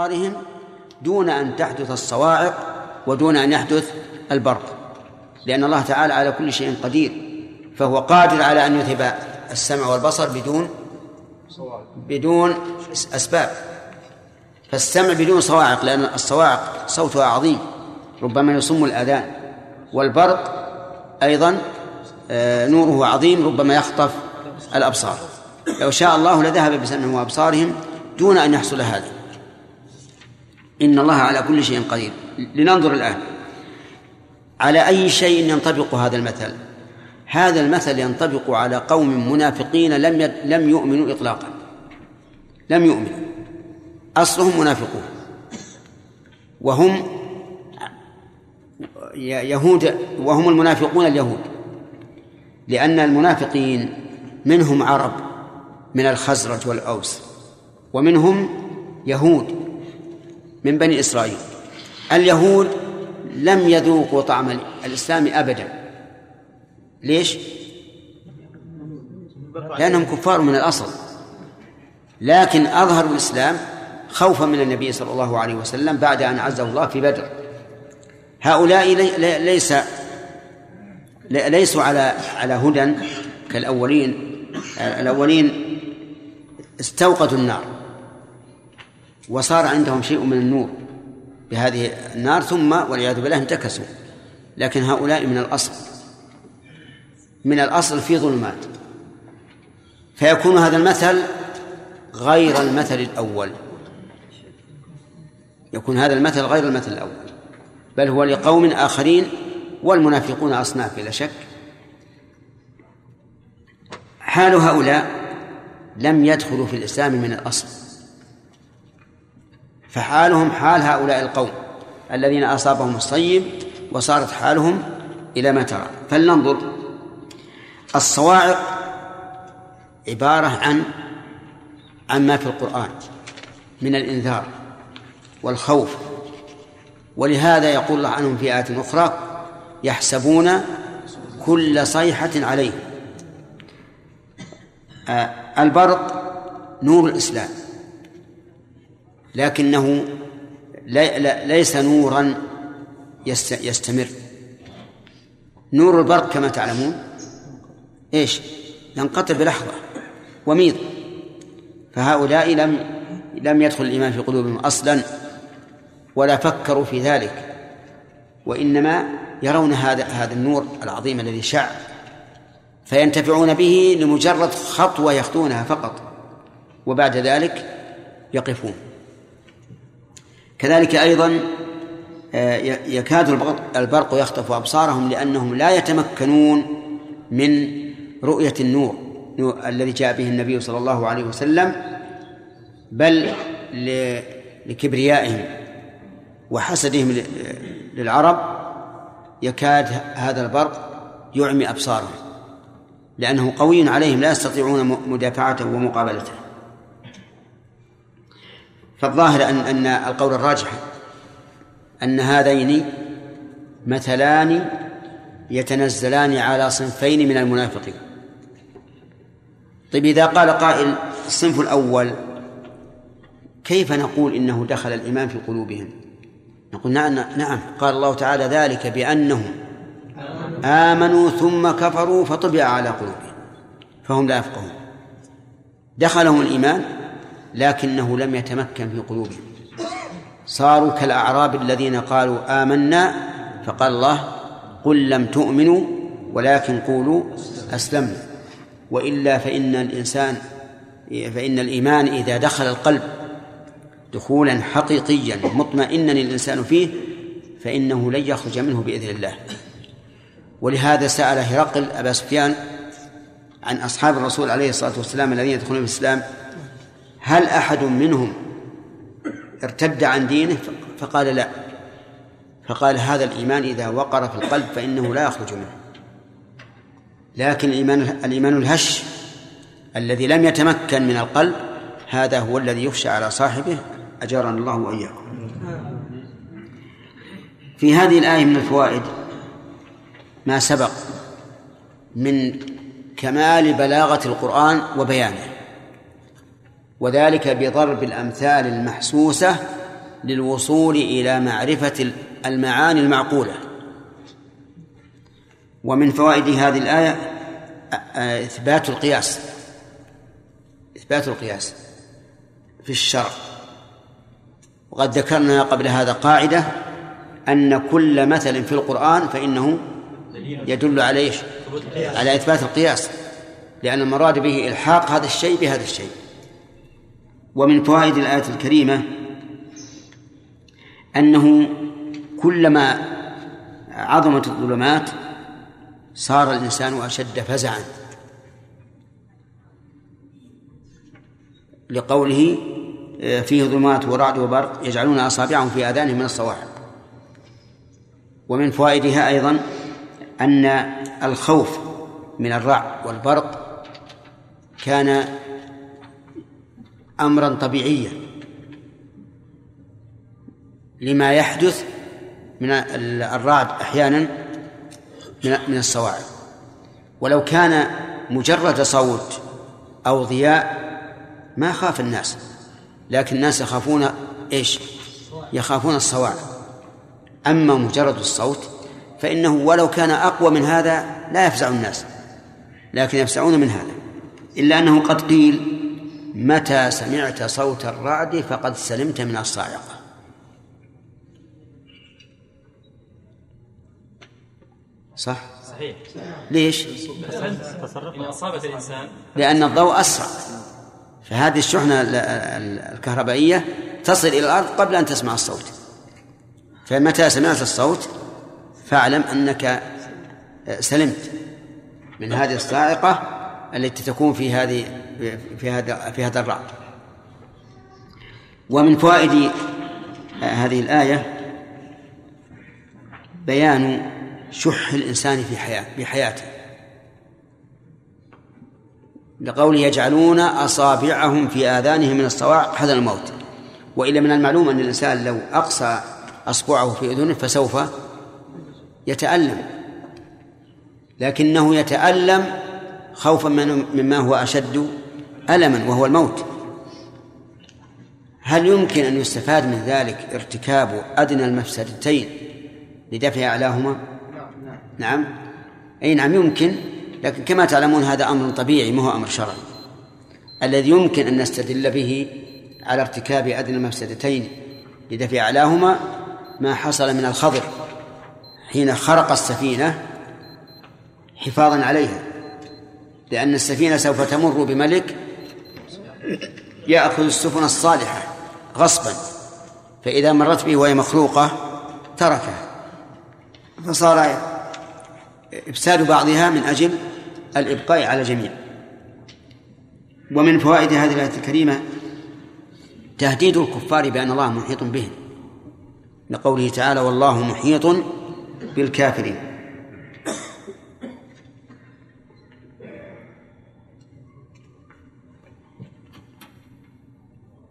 أبصارهم دون أن تحدث الصواعق ودون أن يحدث البرق. لأن الله تعالى على كل شيء قدير فهو قادر على أن يذهب السمع والبصر بدون بدون أسباب. فالسمع بدون صواعق لأن الصواعق صوتها عظيم ربما يصم الآذان. والبرق أيضا آه، نوره عظيم ربما يخطف الأبصار. لو شاء الله لذهب بسمعهم وأبصارهم دون أن يحصل هذا. إن الله على كل شيء قدير. لننظر الآن. على أي شيء ينطبق هذا المثل؟ هذا المثل ينطبق على قوم منافقين لم لم يؤمنوا إطلاقا. لم يؤمنوا. أصلهم منافقون. وهم يهود وهم المنافقون اليهود. لأن المنافقين منهم عرب من الخزرج والأوس ومنهم يهود. من بني إسرائيل. اليهود لم يذوقوا طعم الإسلام أبدا. ليش؟ لأنهم كفار من الأصل. لكن أظهروا الإسلام خوفا من النبي صلى الله عليه وسلم بعد أن عزه الله في بدر. هؤلاء ليس ليسوا على على هدى كالأولين. الأولين استوقدوا النار. وصار عندهم شيء من النور بهذه النار ثم والعياذ بالله انتكسوا. لكن هؤلاء من الأصل من الأصل في ظلمات. فيكون هذا المثل غير المثل الأول. يكون هذا المثل غير المثل الأول. بل هو لقوم آخرين والمنافقون أصناف بلا شك. حال هؤلاء لم يدخلوا في الإسلام من الأصل. فحالهم حال هؤلاء القوم الذين أصابهم الصيب وصارت حالهم إلى ما ترى. فلننظر. الصواعق عبارة عن عن ما في القرآن من الإنذار والخوف. ولهذا يقول الله عنهم في آية أخرى يحسبون كل صيحة عليه آه البرق نور الإسلام. لكنه ليس نورا يستمر. نور البرق كما تعلمون. إيش؟ ينقطع بلحظة وميض. فهؤلاء لم لم يدخل الإيمان في قلوبهم أصلا ولا فكروا في ذلك. وإنما يرون هذا هذا النور العظيم الذي شع فينتفعون به لمجرد خطوة يخطونها فقط. وبعد ذلك يقفون. كذلك أيضا آه، يكاد البرق يخطف أبصارهم لأنهم لا يتمكنون من رؤية النور الذي جاء به النبي صلى الله عليه وسلم بل لكبريائهم وحسدهم للعرب يكاد هذا البرق يعمي أبصارهم لأنه قوي عليهم لا يستطيعون مدافعته ومقابلته. فالظاهر أن أن القول الراجح أن هذين مثلان يتنزلان على صنفين من المنافقين. طيب إذا قال قائل الصنف الأول كيف نقول إنه دخل الإيمان في قلوبهم؟ نقول نعم نعم قال الله تعالى ذلك بأنهم آمنوا ثم كفروا فطبع على قلوبهم فهم لا يفقهون. دخلهم الإيمان لكنه لم يتمكن في قلوبهم. صاروا كالأعراب الذين قالوا آمنا فقال الله قل لم تؤمنوا ولكن قولوا أسلمنا. وإلا فإن الإنسان فإن الإيمان إذا دخل القلب دخولا حقيقيا مطمئنا الإنسان فيه فإنه لن يخرج منه بإذن الله. ولهذا سأل هرقل أبا سفيان عن أصحاب الرسول عليه الصلاة والسلام الذين يدخلون في الإسلام هل أحد منهم ارتد عن دينه؟ فقال لا. فقال هذا الإيمان إذا وقر في القلب فإنه لا يخرج منه. لكن الإيمان الإيمان الهش الذي لم يتمكن من القلب هذا هو الذي يخشى على صاحبه. أجارنا الله وإياكم. في هذه الآية من الفوائد ما سبق من كمال بلاغة القرآن وبيانه. وذلك بضرب الأمثال المحسوسة للوصول إلى معرفة المعاني المعقولة. ومن فوائد هذه الآية إثبات القياس. إثبات القياس في الشرع. وقد ذكرنا قبل هذا قاعدة أن كل مثل في القرآن فإنه يدل على إيش؟ على إثبات القياس لأن المراد به إلحاق هذا الشيء بهذا الشيء. ومن فوائد الآية الكريمة أنه كلما عظمت الظلمات صار الإنسان أشد فزعا. لقوله فيه ظلمات ورعد وبرق يجعلون أصابعهم في آذانهم من الصواعق ومن فوائدها أيضا أن الخوف من الرعد والبرق كان أمرا طبيعيا. لما يحدث من الرعد أحيانا من الصواعق. ولو كان مجرد صوت أو ضياء ما خاف الناس لكن الناس يخافون إيش؟ يخافون الصواعق. أما مجرد الصوت فإنه ولو كان أقوى من هذا لا يفزع الناس لكن يفزعون من هذا. إلا أنه قد قيل متى سمعت صوت الرعد فقد سلمت من الصاعقة. صح؟ صحيح. ليش؟ إن أصابت الإنسان لأن الضوء أسرع. فهذه الشحنة الكهربائية تصل إلى الأرض قبل أن تسمع الصوت. فمتى سمعت الصوت؟ فاعلم أنك سلمت من هذه الصاعقة التي تكون في هذه في هذا في هذا الرعد ومن فوائد هذه الآية بيان شح الإنسان في حياة بحياته لقوله يجعلون أصابعهم في آذانهم من الصواعق حذر الموت. وإلا من المعلوم أن الإنسان لو أقصى أصبعه في أذنه فسوف يتألم. لكنه يتألم خوفا مما هو أشد ألما وهو الموت. هل يمكن أن يستفاد من ذلك ارتكاب أدنى المفسدتين لدفع أعلاهما؟ نعم. أي نعم يمكن. لكن كما تعلمون هذا أمر طبيعي ما هو أمر شرعي. الذي يمكن أن نستدل به على ارتكاب أدنى المفسدتين لدفع أعلاهما ما حصل من الخضر حين خرق السفينة حفاظا عليها. لأن السفينة سوف تمر بملك يأخذ السفن الصالحة غصبا فإذا مرت به وهي مخلوقة تركها. فصار إفساد بعضها من أجل الإبقاء على الجميع ومن فوائد هذه الآية الكريمة تهديد الكفار بأن الله محيط بهم لقوله تعالى والله محيط بالكافرين.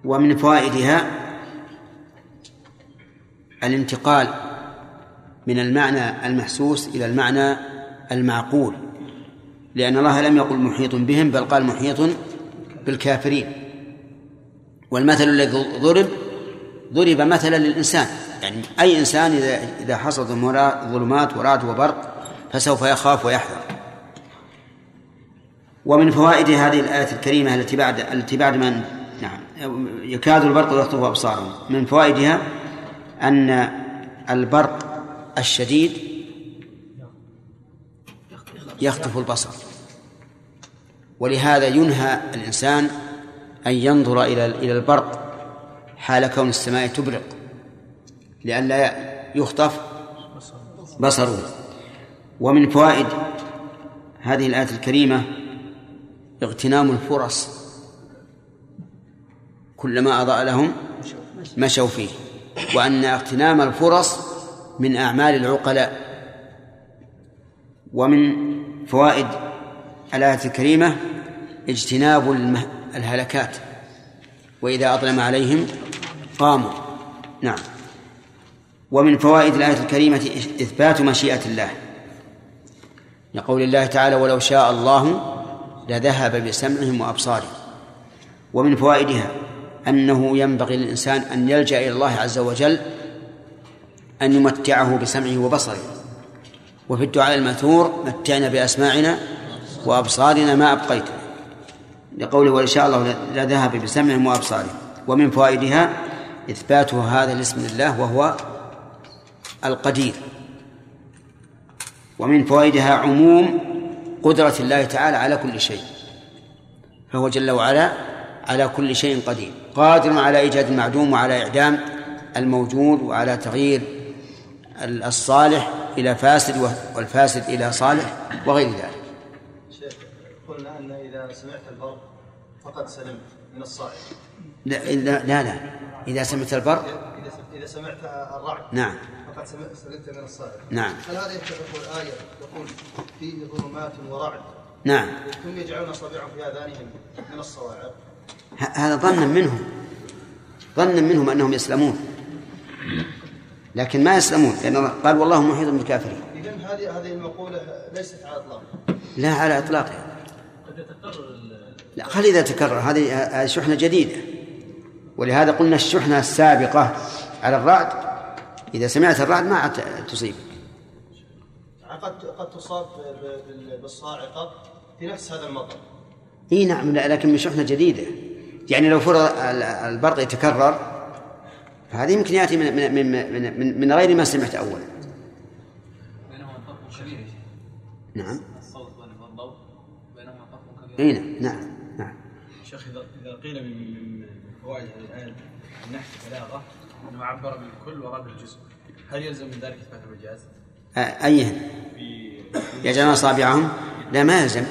ومن فوائدها الانتقال من المعنى المحسوس إلى المعنى المعقول لأن الله لم يقل محيط بهم بل قال محيط بالكافرين. والمثل الذي ضرب ضرب مثلا للإنسان. يعني أي إنسان إذا إذا حصل ظلمات ورعد وبرق فسوف يخاف ويحذر. ومن فوائد هذه الآية الكريمة التي بعد التي بعد نعم يكاد البرق يخطف أبصارهم. من فوائدها أن البرق الشديد يخطف البصر. ولهذا ينهى الإنسان أن ينظر إلى إلى البرق حال كون السماء تبرق لئلا يخطف بصره. ومن فوائد هذه الآية الكريمة اغتنام الفرص. كلما أضاء لهم مشوا فيه. وأن اغتنام الفرص من أعمال العقلاء ومن فوائد الآية الكريمة اجتناب الهلكات. وإذا أظلم عليهم قاموا. نعم. ومن فوائد الآية الكريمة إثبات مشيئة الله. لقول الله تعالى ولو شاء الله لذهب بسمعهم وأبصارهم. ومن فوائدها أنه ينبغي للإنسان أن يلجأ إلى الله عز وجل أن يمتعه بسمعه وبصره. وفي الدعاء الماثور متعنا بأسماعنا وأبصارنا ما أبقيتنا لقوله وإن شاء الله لذهب بسمعهم وأبصارهم. ومن فوائدها إثبات هذا الاسم لله وهو القدير. ومن فوائدها عموم قدرة الله تعالى على كل شيء. فهو جل وعلا على كل شيء قدير. قادر على إيجاد المعدوم وعلى إعدام الموجود وعلى تغيير الصالح إلى فاسد والفاسد إلى صالح وغير ذلك. شيخ قلنا أن إذا سمعت البرق فقد سلمت من الصائل لا لا لا. إذا سمعت البرق إذا سمعت الرعد نعم. فقد سلمت من الصائل نعم. هل هذا يتفق الآية تقول فيه ظلمات ورعد؟ نعم. ثم يجعلون أصابعهم في آذانهم من الصواعق. هذا ظنا منهم. ظنا منهم أنهم يسلمون. لكن ما يسلمون لأن قال والله محيط بالكافرين. إذا هذه هذه المقولة ليست على إطلاق. لا على إطلاقها قد يتكرر لا خلي إذا تكرر. هذه هذه شحنة جديدة. ولهذا قلنا الشحنة السابقة على الرعد. إذا سمعت الرعد ما عاد تصيبك قد قد تصاب بالصاعقة في نفس هذا المطر. إي نعم لكن من شحنة جديدة يعني لو فرض البرق يتكرر فهذا يمكن يأتي من من من من, من غير ما سمعت اولا. بينهما فرق كبير نعم. الصوت والضوء بينهما فرق كبير. إي نعم نعم نعم. شيخ اذا قيل من من فوائد هذه الآية النحو بلاغه أنه عبر بالكل ورد بالجزء هل يلزم من ذلك إثبات المجاز؟ أيهن؟ يجعلون اصابعهم لا ما يلزم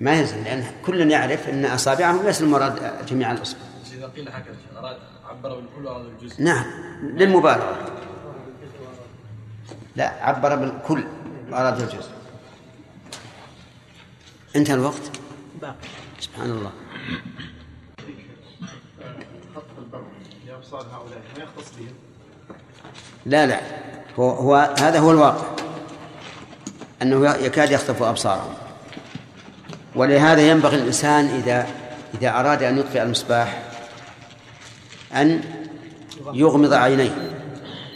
ما يلزم لأن كل يعرف إن أصابعهم ليس المراد جميع الأصبع. إذا قيل هكذا أراد عبر بالكل وأراد بالجزء. نعم للمبالغة. لا عبر بالكل وأراد بالجزء انتهى الوقت؟ باقي. سبحان الله. هؤلاء ما يختص بهم؟ لا لا. هو, هو هذا هو الواقع. أنه يكاد يخطف أبصارهم. ولهذا ينبغي الإنسان إذا إذا أراد أن يطفئ المصباح أن يغمض عينيه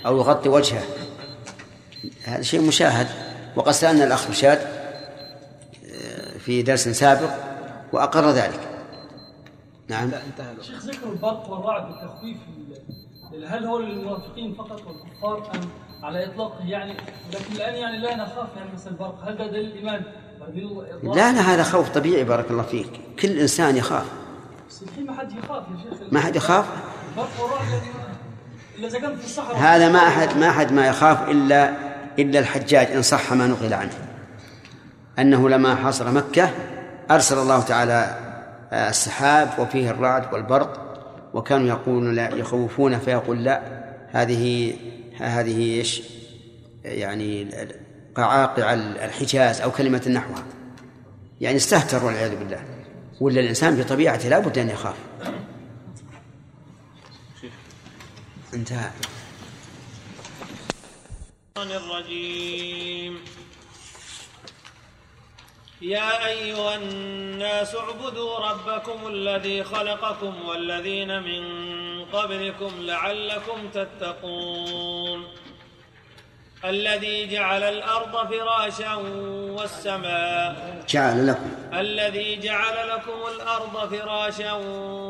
أو يغطي وجهه. هذا شيء مشاهد. وقد سألنا الأخ رشاد آه، في درس سابق وأقر ذلك. نعم. شيخ ذكر البرق والرعد والتخويف هل هو للمنافقين فقط والكفار أم على إطلاقه؟ يعني لكن الآن يعني لا نخاف يعني مثل البرق. هل ده دليل الإيمان؟ لا لا هذا خوف طبيعي بارك الله فيك. كل إنسان يخاف. ما حد يخاف يا شيخ. ما حد يخاف؟ الصحراء. هذا ما أحد ما أحد ما يخاف إلا إلا الحجاج إن صح ما نقل عنه. أنه لما حصر مكة أرسل الله تعالى السحاب وفيه الرعد والبرق وكانوا يقولون لا يخوفون فيقول لا هذه هذه إيش؟ يعني قعاقع الحجاز أو كلمة نحوها يعني استهتر والعياذ بالله. ولا الإنسان بطبيعته لا بد أن يخاف. انتهى. الرجيم يا أيها الناس اعبدوا ربكم الذي خلقكم والذين من قبلكم لعلكم تتقون. الذي جعل الأرض فراشا والسماء. جعل لكم. الذي جعل لكم الأرض فراشا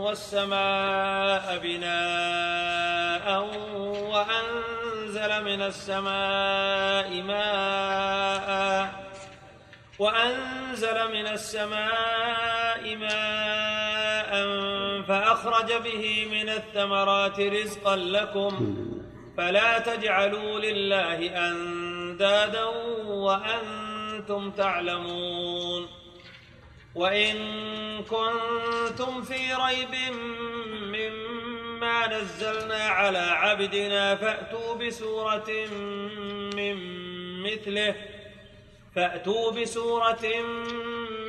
والسماء بناء وأنزل من السماء ماءً وأنزل من السماء ماء فأخرج به من الثمرات رزقا لكم. فلا تجعلوا لله أندادا وأنتم تعلمون. وإن كنتم في ريب مما نزلنا على عبدنا فأتوا بسورة من مثله فأتوا بسورة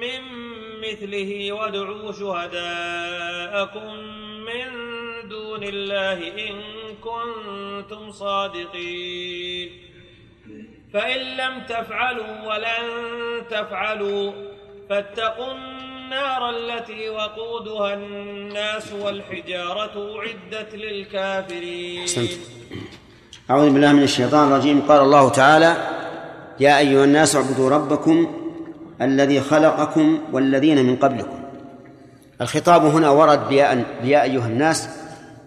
من مثله وادعوا شهداءكم دون الله إن كنتم صادقين. فإن لم تفعلوا ولن تفعلوا فاتقوا النار التي وقودها الناس والحجارة أعدت للكافرين. أحسنت. أعوذ بالله من الشيطان الرجيم. قال الله تعالى يا أيها الناس اعبدوا ربكم الذي خلقكم والذين من قبلكم. الخطاب هنا ورد بيا, أيها الناس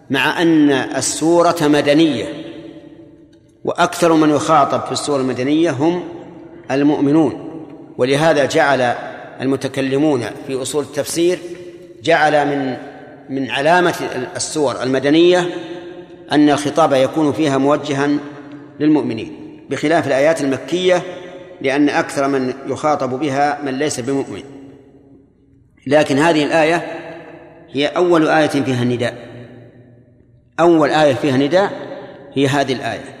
مع أن السورة مدنية وأكثر من يخاطب في السورة المدنية هم المؤمنون. ولهذا جعل المتكلمون في أصول التفسير جعل من من علامة السور المدنية أن الخطاب يكون فيها موجها للمؤمنين. بخلاف الآيات المكية لأن أكثر من يخاطب بها من ليس بمؤمن. لكن هذه الآية هي أول آية فيها النداء. أول آية فيها نداء هي هذه الآية.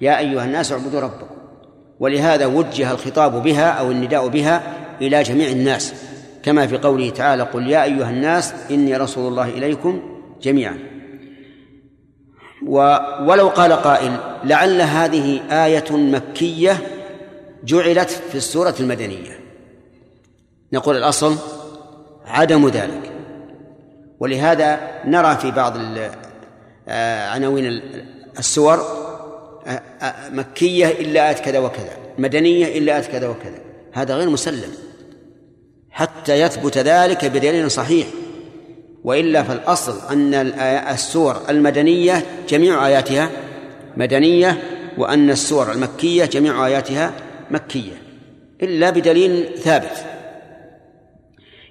يا أيها الناس اعبدوا ربكم ولهذا وجه الخطاب بها أو النداء بها إلى جميع الناس. كما في قوله تعالى قل يا أيها الناس إني رسول الله إليكم جميعا. ولو قال قائل لعل هذه آية مكية جعلت في السورة المدنية. نقول الأصل عدم ذلك. ولهذا نرى في بعض عناوين السور آه، آه، مكية إلا آية كذا وكذا مدنية إلا آية كذا وكذا هذا غير مسلم. حتى يثبت ذلك بدليل صحيح وإلا فالأصل أن السور المدنية جميع آياتها مدنية وأن السور المكية جميع آياتها مكية إلا بدليل ثابت.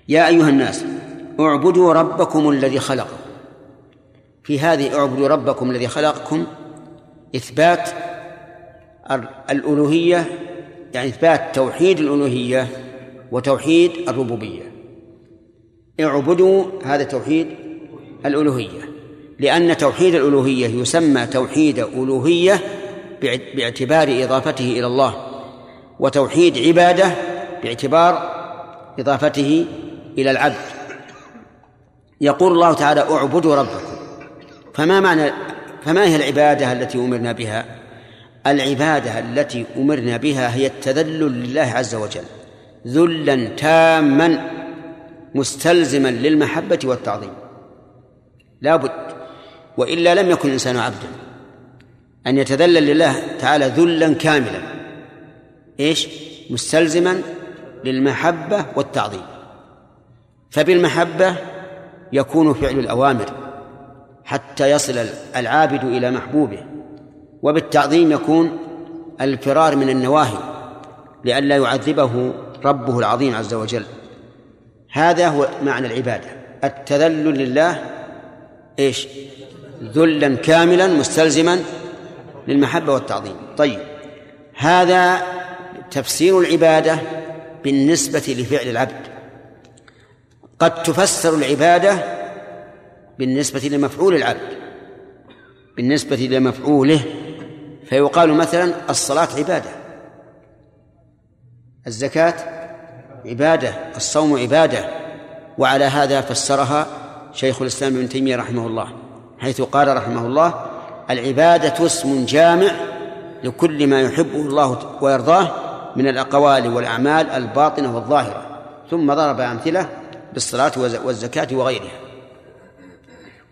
يا أيها الناس اعبدوا ربكم الذي خلقكم. في هذه اعبدوا ربكم الذي خلقكم. إثبات الألوهية يعني إثبات توحيد الألوهية وتوحيد الربوبية. اعبدوا هذا توحيد الألوهية لأن توحيد الألوهية يسمى توحيد ألوهية باعتبار إضافته إلى الله وتوحيد عبادة باعتبار إضافته إلى العبد. يقول الله تعالى اعبدوا ربكم. فما معنى فما هي العبادة التي أمرنا بها؟ العبادة التي أمرنا بها هي التذلل لله عز وجل ذلا تاما مستلزما للمحبة والتعظيم. لا بد وإلا لم يكن الإنسان عبدا. أن يتذلل لله تعالى ذلا كاملا. إيش؟ مستلزما للمحبة والتعظيم. فبالمحبة يكون فعل الأوامر. حتى يصل العابد إلى محبوبه وبالتعظيم يكون الفرار من النواهي لئلا يعذبه ربه العظيم عز وجل. هذا هو معنى العبادة. التذلل لله إيش؟ ذلا كاملا مستلزما للمحبة والتعظيم. طيب هذا تفسير العبادة بالنسبة لفعل العبد. قد تفسر العبادة بالنسبة لمفعول العبد. بالنسبة لمفعوله فيقال مثلا الصلاة عبادة. الزكاة عبادة الصوم عبادة. وعلى هذا فسرها شيخ الإسلام ابن تيمية رحمه الله حيث قال رحمه الله العبادة اسم جامع لكل ما يحبه الله ويرضاه من الأقوال والأعمال الباطنة والظاهرة. ثم ضرب أمثلة بالصلاة والزكاة وغيرها.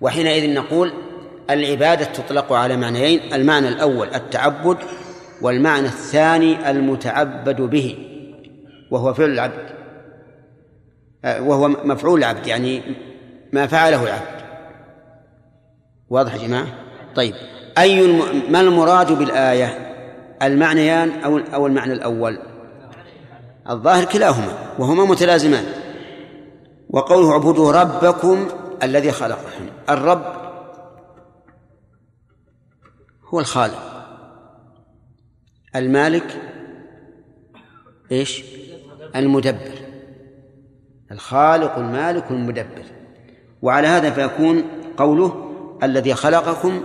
وحينئذ نقول العبادة تطلق على معنيين المعنى الأول التعبد والمعنى الثاني المتعبد به وهو فعل العبد. آه، وهو مفعول العبد يعني ما فعله العبد. واضح يا جماعة؟ طيب أي الم... ما المراد بالآية؟ المعنيان أو أو المعنى الأول؟ الظاهر كلاهما وهما متلازمان. وقوله اعبدوا ربكم الذي خلقكم الرب هو الخالق. المالك إيش؟ المدبر. الخالق المالك المدبر. وعلى هذا فيكون قوله الذي خلقكم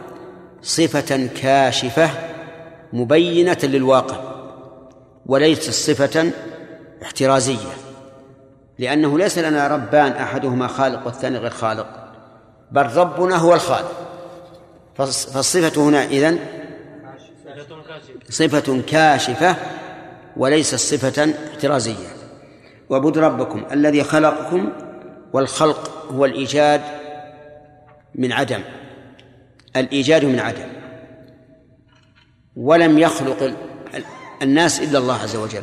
صفة كاشفة مبينة للواقع وليست صفة احترازية. لأنه ليس لنا ربان أحدهما خالق والثاني غير خالق بل ربنا هو الخالق. فالصفة هنا إذن صفة كاشفة وليست صفة احترازية. واعبدوا ربكم الذي خلقكم والخلق هو الإيجاد من عدم الإيجاد من عدم. ولم يخلق الناس إلا الله عز وجل.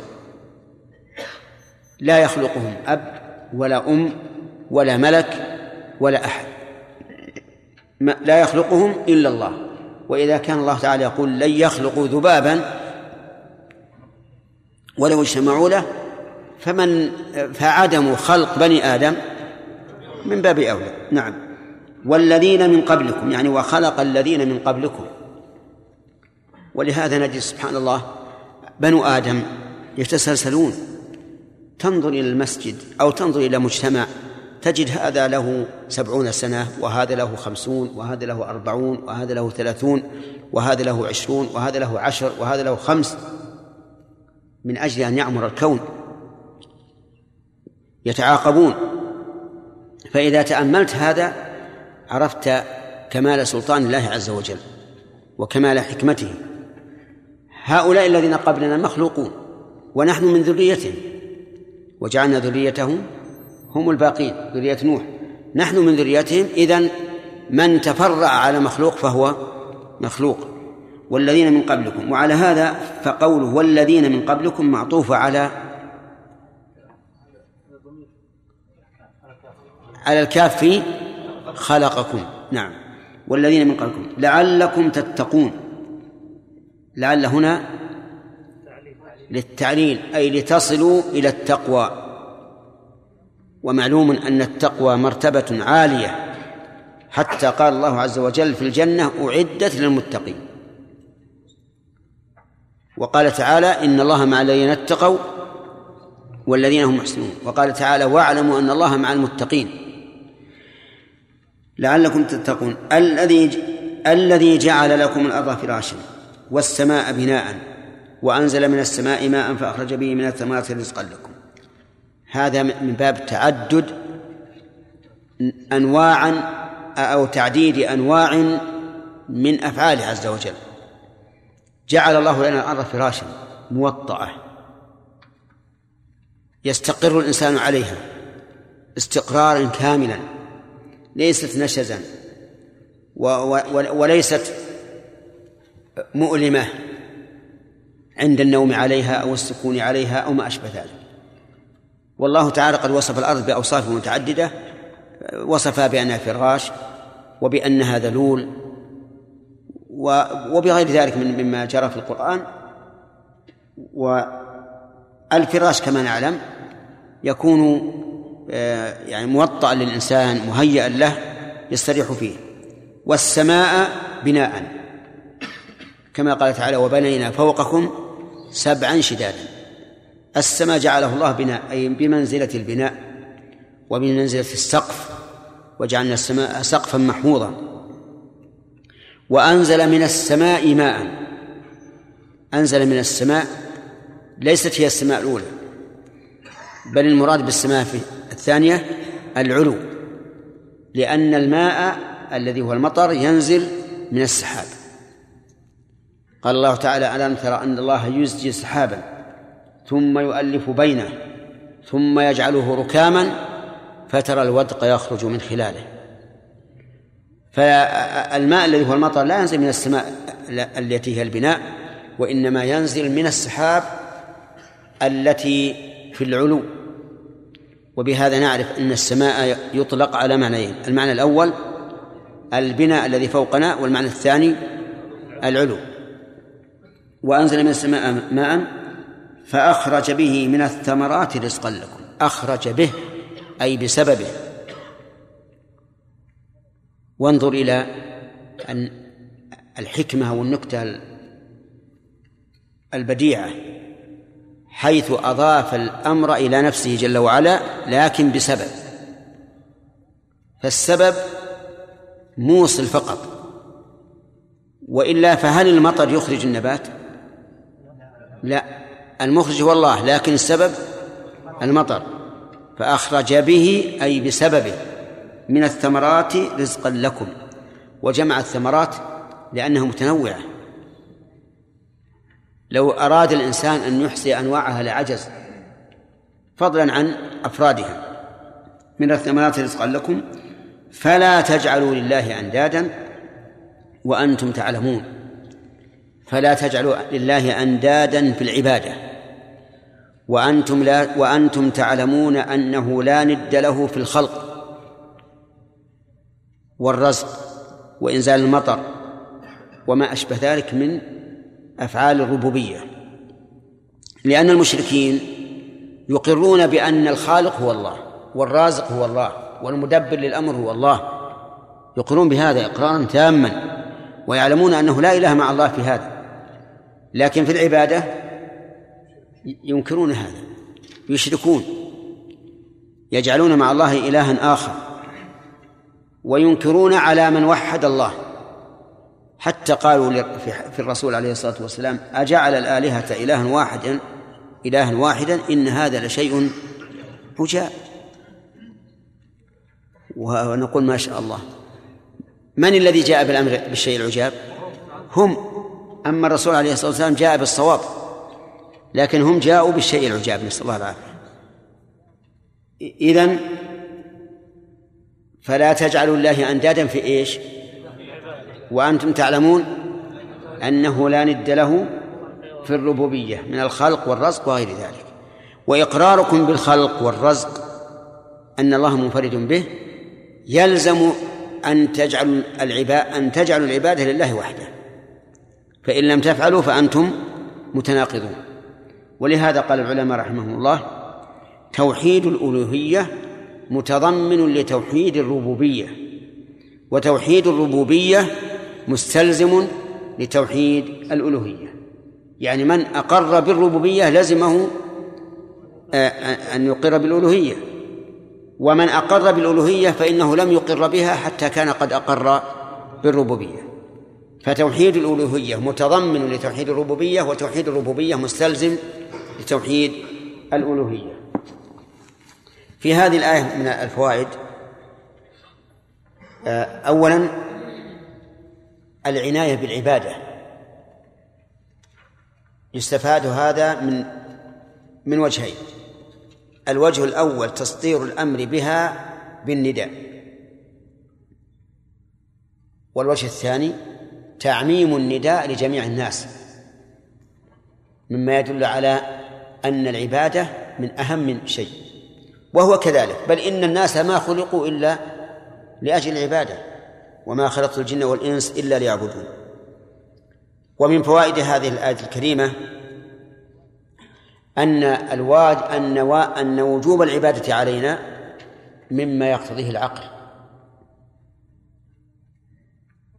لا يخلقهم أب ولا أم ولا ملك ولا أحد. لا يخلقهم إلا الله. وإذا كان الله تعالى يقول لن يخلقوا ذبابا ولو اجتمعوا له فمن فعدم خلق بني آدم من باب أولى. نعم. والذين من قبلكم يعني وخلق الذين من قبلكم. ولهذا نجد سبحان الله بنو آدم يتسلسلون. تنظر إلى المسجد أو تنظر إلى مجتمع تجد هذا له سبعون سنة وهذا له خمسون وهذا له أربعون وهذا له ثلاثون وهذا له عشرون وهذا له عشر وهذا له خمس. من أجل أن يعمر الكون. يتعاقبون. فإذا تأملت هذا عرفت كمال سلطان الله عز وجل وكمال حكمته. هؤلاء الذين قبلنا مخلوقون ونحن من ذريتهم. وجعلنا ذريته هم الباقين ذرية نوح. نحن من ذريتهم إذن من تفرع على مخلوق فهو مخلوق. والذين من قبلكم. وعلى هذا فقوله والذين من قبلكم معطوف على على الكاف في خلقكم. نعم. والذين من قبلكم. لعلكم تتقون. لعل هنا للتعليل أي لتصلوا إلى التقوى. ومعلوم أن التقوى مرتبة عالية. حتى قال الله عز وجل في الجنة أعدت للمتقين. وقال تعالى إن الله مع الذين اتقوا والذين هم محسنون. وقال تعالى واعلموا أن الله مع المتقين. لعلكم تتقون. الذي الذي جعل لكم الأرض فراشا والسماء بناء وأنزل من السماء ماء فأخرج به من الثمرات رزقا لكم. هذا من باب تعدد أنواعا أو تعديد أنواع من أفعاله عز وجل. جعل الله لنا الأرض فراشا موطأة. يستقر الإنسان عليها استقرارا كاملا ليست نشزا وليست مؤلمة. عند النوم عليها أو السكون عليها أو ما أشبه ذلك. والله تعالى قد وصف الأرض بأوصاف متعددة وصفها بأنها فراش وبأنها ذلول وبغير ذلك من مما جرى في القرآن. والفراش كما نعلم يكون آه، يعني موطأ للإنسان مهيئا له يستريح فيه. والسماء بناء. كما قال تعالى وبنينا فوقكم سبعا شدادا. السماء جعله الله بناء أي بمنزلة البناء وبمنزلة السقف وجعلنا السماء سقفا محفوظا. وأنزل من السماء ماء. أنزل من السماء ليست هي السماء الأولى بل المراد بالسماء في الثانية العلو لأن الماء الذي هو المطر ينزل من السحاب. قال الله تعالى ألم ترى أن الله يزجي سحابا ثم يؤلف بينه ثم يجعله ركاما فترى الودق يخرج من خلاله فالماء الذي هو المطر لا ينزل من السماء التي هي البناء وإنما ينزل من السحاب التي في العلو. وبهذا نعرف أن السماء يطلق على معنيين المعنى الأول البناء الذي فوقنا والمعنى الثاني العلو. وأنزل من السماء ماء فأخرج به من الثمرات رزقا لكم. أخرج به أي بسببه. وانظر إلى أن الحكمة والنكتة البديعة حيث أضاف الأمر إلى نفسه جل وعلا لكن بسبب. فالسبب موصل فقط. وإلا فهل المطر يخرج النبات؟ لا المخرج هو الله لكن السبب المطر. فأخرج به أي بسببه من الثمرات رزقا لكم وجمع الثمرات لأنها متنوعة. لو أراد الإنسان أن يحصي أنواعها لعجز فضلا عن أفرادها من الثمرات رزقا لكم فلا تجعلوا لله أندادا وأنتم تعلمون. فلا تجعلوا لله أندادا في العبادة. وأنتم لا وأنتم تعلمون أنه لا ند له في الخلق والرزق وإنزال المطر وما أشبه ذلك من أفعال الربوبية. لأن المشركين يقرون بأن الخالق هو الله والرازق هو الله والمدبر للأمر هو الله. يقرون بهذا إقرارا تاما ويعلمون أنه لا إله مع الله في هذا. لكن في العبادة ينكرون هذا يشركون يجعلون مع الله إلها آخر وينكرون على من وحد الله. حتى قالوا في الرسول عليه الصلاة والسلام أجعل الآلهة إلها واحدا إلها واحدا إن هذا لشيء عجاب. ونقول ما شاء الله. من الذي جاء بالأمر بالشيء العجاب؟ هم. أما الرسول عليه الصلاة والسلام جاء بالصواب لكن هم جاءوا بالشيء العجاب نسأل الله العافية. إذن فلا تجعلوا الله أندادا في إيش؟ وأنتم تعلمون أنه لا ند له في الربوبية من الخلق والرزق وغير ذلك. وإقراركم بالخلق والرزق أن الله منفرد به يلزم أن تجعلوا العباد أن تجعلوا العبادة لله وحده. فإن لم تفعلوا فأنتم متناقضون. ولهذا قال العلماء رحمهم الله توحيد الألوهية متضمن لتوحيد الربوبية وتوحيد الربوبية مستلزم لتوحيد الألوهية. يعني من أقر بالربوبية لزمه آه، آه، أن يقر بالألوهية ومن أقر بالألوهية فإنه لم يقر بها حتى كان قد أقر بالربوبية. فتوحيد الألوهية متضمن لتوحيد الربوبية وتوحيد الربوبية مستلزم لتوحيد الألوهية. في هذه الآية من الفوائد آه، أولا العناية بالعبادة. يستفاد هذا من من وجهين. الوجه الأول تسطير الأمر بها بالنداء. والوجه الثاني تعميم النداء لجميع الناس مما يدل على أن العبادة من أهم شيء وهو كذلك بل إن الناس ما خلقوا إلا لأجل العبادة وما خلقت الجن والإنس إلا ليعبدون. ومن فوائد هذه الآية الكريمة أن الواج أن أن وجوب العبادة علينا مما يقتضيه العقل.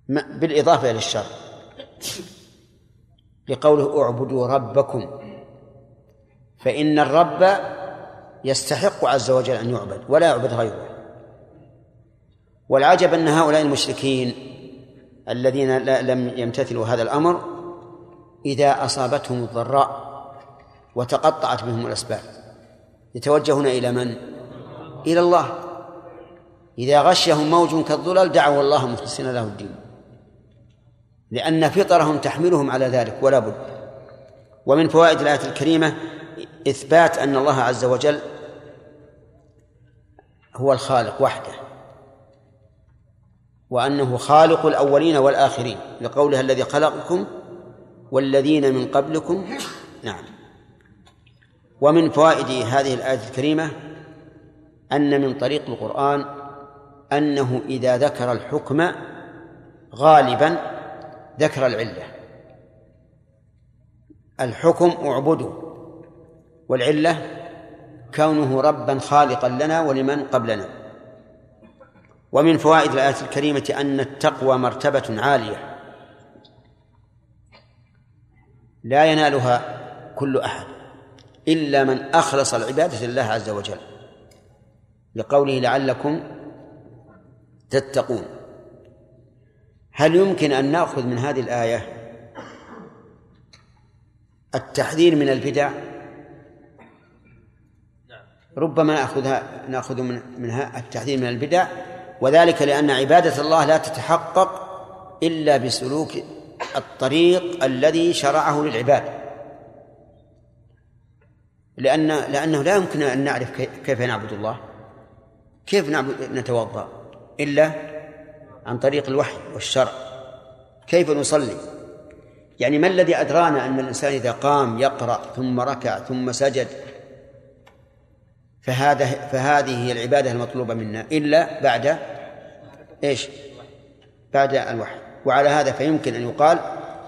بالإضافة إلى الشر. لقوله اعبدوا ربكم. فإن الرب يستحق عز وجل أن يعبد ولا يعبد غيره. والعجب أن هؤلاء المشركين الذين لم يمتثلوا هذا الأمر إذا أصابتهم الضراء وتقطعت بهم الأسباب. يتوجهون إلى من؟ إلى الله. إذا غشهم موج كالظلل دعوا الله مخلصين له الدين. لأن فطرهم تحملهم على ذلك ولا بد. ومن فوائد الآية الكريمة إثبات أن الله عز وجل هو الخالق وحده وأنه خالق الأولين والآخرين لقوله الذي خلقكم والذين من قبلكم. نعم. ومن فوائد هذه الآية الكريمة أن من طريق القرآن أنه إذا ذكر الحكم غالبا ذكر العلة. الحكم اعبدوا والعلة كونه ربا خالقا لنا ولمن قبلنا. ومن فوائد الآية الكريمة أن التقوى مرتبة عالية. لا ينالها كل أحد إلا من أخلص العبادة لله عز وجل. لقوله لعلكم تتقون. هل يمكن أن نأخذ من هذه الآية التحذير من البدع؟ ربما نأخذها نأخذ من منها التحذير من البدع وذلك لأن عبادة الله لا تتحقق إلا بسلوك الطريق الذي شرعه للعباد. لأن لأنه لا يمكن أن نعرف كي- كيف نعبد الله؟ كيف نعبد نتوضأ؟ إلا عن طريق الوحي والشرع. كيف نصلي؟ يعني ما الذي أدرانا أن الإنسان إذا قام يقرأ ثم ركع ثم سجد؟ فهذا فهذه هي العبادة المطلوبة منا إلا بعد إيش؟ بعد الوحي. وعلى هذا فيمكن أن يقال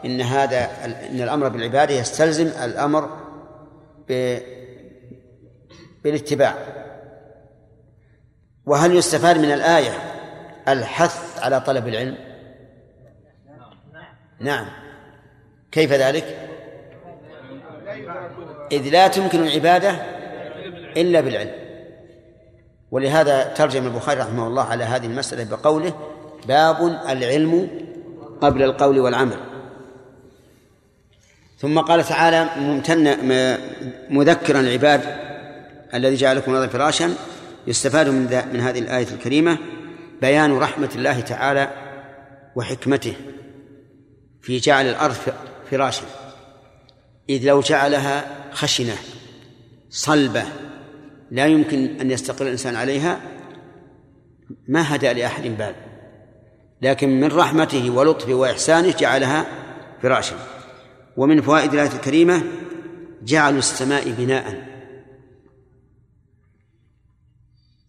إن هذا إن الأمر بالعبادة يستلزم الأمر ب- بالاتباع. وهل يستفاد من الآية الحث على طلب العلم؟ نعم. كيف ذلك؟ إذ لا تمكن العبادة إلا بالعلم. ولهذا ترجم البخاري رحمه الله على هذه المسألة بقوله باب العلم قبل القول والعمل. ثم قال تعالى ممتن مذكرا العباد الذي جعلكم الأرض فراشا يستفاد من من هذه الآية الكريمة بيان رحمة الله تعالى وحكمته في جعل الأرض ف- فراشا. إذ لو جعلها خشنة صلبة لا يمكن أن يستقر الإنسان عليها ما هدأ لأحد بال لكن من رحمته ولطفه وإحسانه جعلها فراشا. ومن فوائد الآية الكريمة جعل السماء بناء.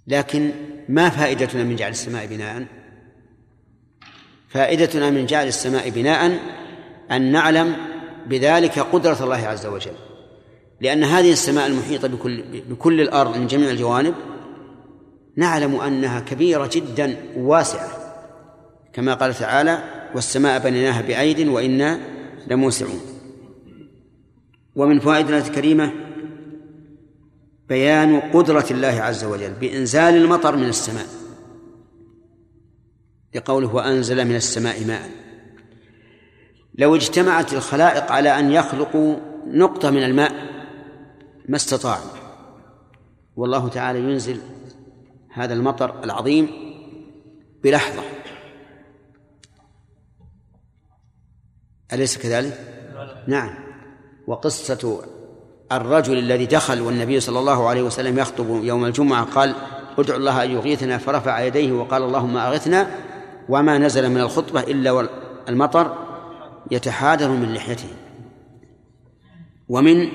لكن ما فائدتنا من جعل السماء بناء؟ فائدتنا من جعل السماء بناء أن نعلم بذلك قدرة الله عز وجل. لأن هذه السماء المحيطة بكل بكل الأرض من جميع الجوانب نعلم أنها كبيرة جدا واسعة. كما قال تعالى والسماء بنيناها بأيد وإنا لموسعون. ومن فوائد الآية الكريمة بيان قدرة الله عز وجل بإنزال المطر من السماء. لقوله وأنزل من السماء ماء. لو اجتمعت الخلائق على أن يخلقوا نقطة من الماء ما استطاعوا. والله تعالى ينزل هذا المطر العظيم بلحظة. أليس كذلك؟ نعم. وقصة الرجل الذي دخل والنبي صلى الله عليه وسلم يخطب يوم الجمعة قال ادعو الله أن يغيثنا فرفع يديه وقال اللهم أغثنا وما نزل من الخطبة إلا المطر يتحادر من لحيته. ومن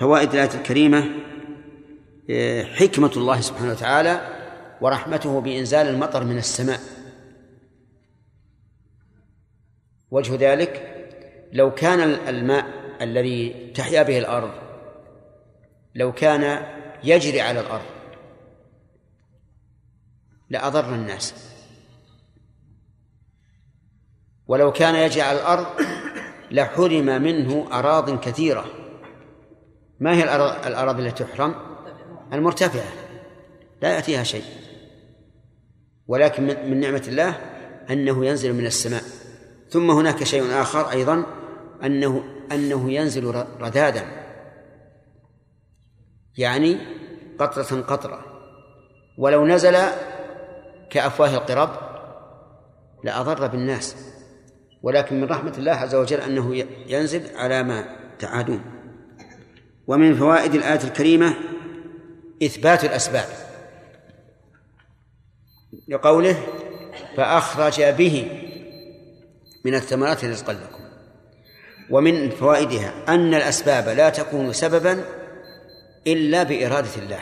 فوائد الآية الكريمة حكمة الله سبحانه وتعالى ورحمته بإنزال المطر من السماء. وجه ذلك لو كان الماء الذي تحيا به الأرض لو كان يجري على الأرض. لأضر الناس. ولو كان يجري على الأرض لحرم منه أراض كثيرة. ما هي الأراضي التي تحرم؟ المرتفعة. لا يأتيها شيء. ولكن من نعمة الله أنه ينزل من السماء. ثم هناك شيء آخر أيضا أنه أنه ينزل رذاذا يعني قطرة قطرة. ولو نزل كأفواه القرب لأضر بالناس. ولكن من رحمة الله عز وجل أنه ينزل على ما تعادون. ومن فوائد الآية الكريمة إثبات الأسباب. لقوله فأخرج به من الثمرات رزقا لكم. ومن فوائدها أن الأسباب لا تكون سببا إلا بإرادة الله.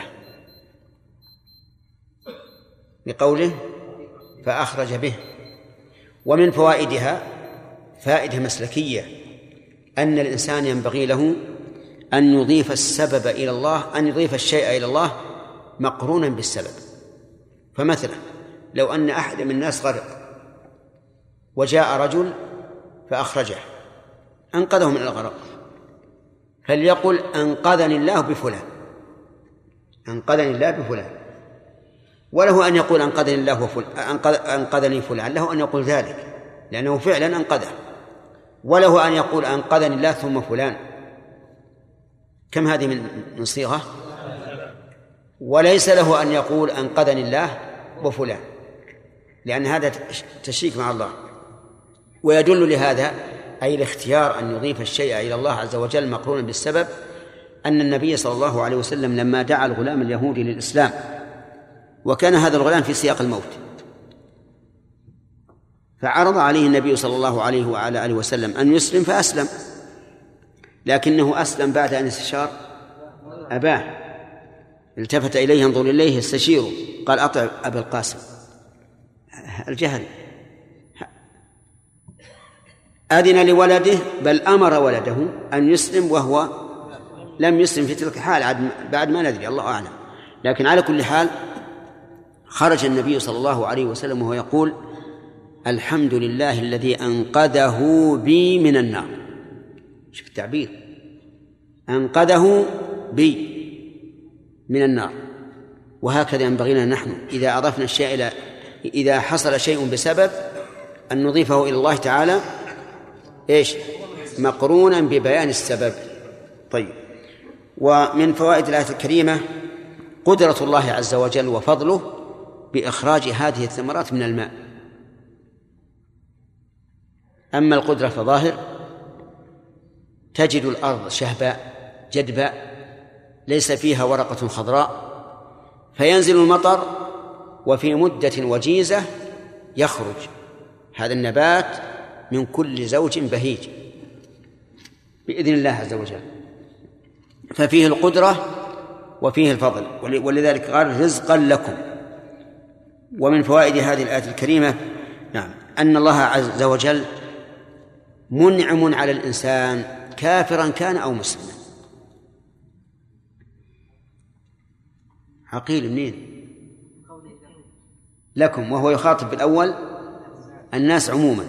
لقوله فأخرج به. ومن فوائدها فائدة مسلكية أن الإنسان ينبغي له أن يضيف السبب إلى الله أن يضيف الشيء إلى الله مقرونا بالسبب. فمثلا لو أن أحد من الناس غرق وجاء رجل فأخرجه أنقذه من الغرق. فليقل أنقذني الله بفلان. أنقذني الله بفلان. وله أن يقول أنقذني الله وفلان أنقذني فلان. له أن يقول ذلك لأنه فعلا أنقذه. وله أن يقول أنقذني الله ثم فلان. كم هذه من من صيغة؟ وليس له أن يقول أنقذني الله وفلان لأن هذا تشريك مع الله. ويدل لهذا أي الاختيار أن يضيف الشيء إلى الله عز وجل مقرونا بالسبب أن النبي صلى الله عليه وسلم لما دعا الغلام اليهودي للإسلام وكان هذا الغلام في سياق الموت فعرض عليه النبي صلى الله عليه وعلى آله وسلم أن يسلم فأسلم لكنه أسلم بعد أن استشار أباه. التفت إليه ينظر إليه يستشيره قال أطع أبا القاسم. الجهل. أذن لولده بل أمر ولده أن يسلم وهو لم يسلم في تلك الحال بعد ما ندري الله أعلم. لكن على كل حال خرج النبي صلى الله عليه وسلم وهو يقول الحمد لله الذي أنقذه بي من النار. شوف التعبير. أنقذه بي من النار. وهكذا ينبغي لنا نحن إذا أضفنا الشيء إلى إذا حصل شيء بسبب أن نضيفه إلى الله تعالى إيش؟ مقرونا ببيان السبب. طيب. ومن فوائد الآية الكريمة قدرة الله عز وجل وفضله بإخراج هذه الثمرات من الماء. أما القدرة فظاهر تجد الأرض شهباء جدباء ليس فيها ورقة خضراء فينزل المطر وفي مدة وجيزة يخرج. هذا النبات من كل زوج بهيج بإذن الله عز وجل. ففيه القدرة وفيه الفضل. ولذلك قال رزقا لكم. ومن فوائد هذه الآية الكريمة نعم أن الله عز وجل منعم على الإنسان كافرا كان أو مسلما. عقيل منين؟ لكم وهو يخاطب بالأول الناس عموما.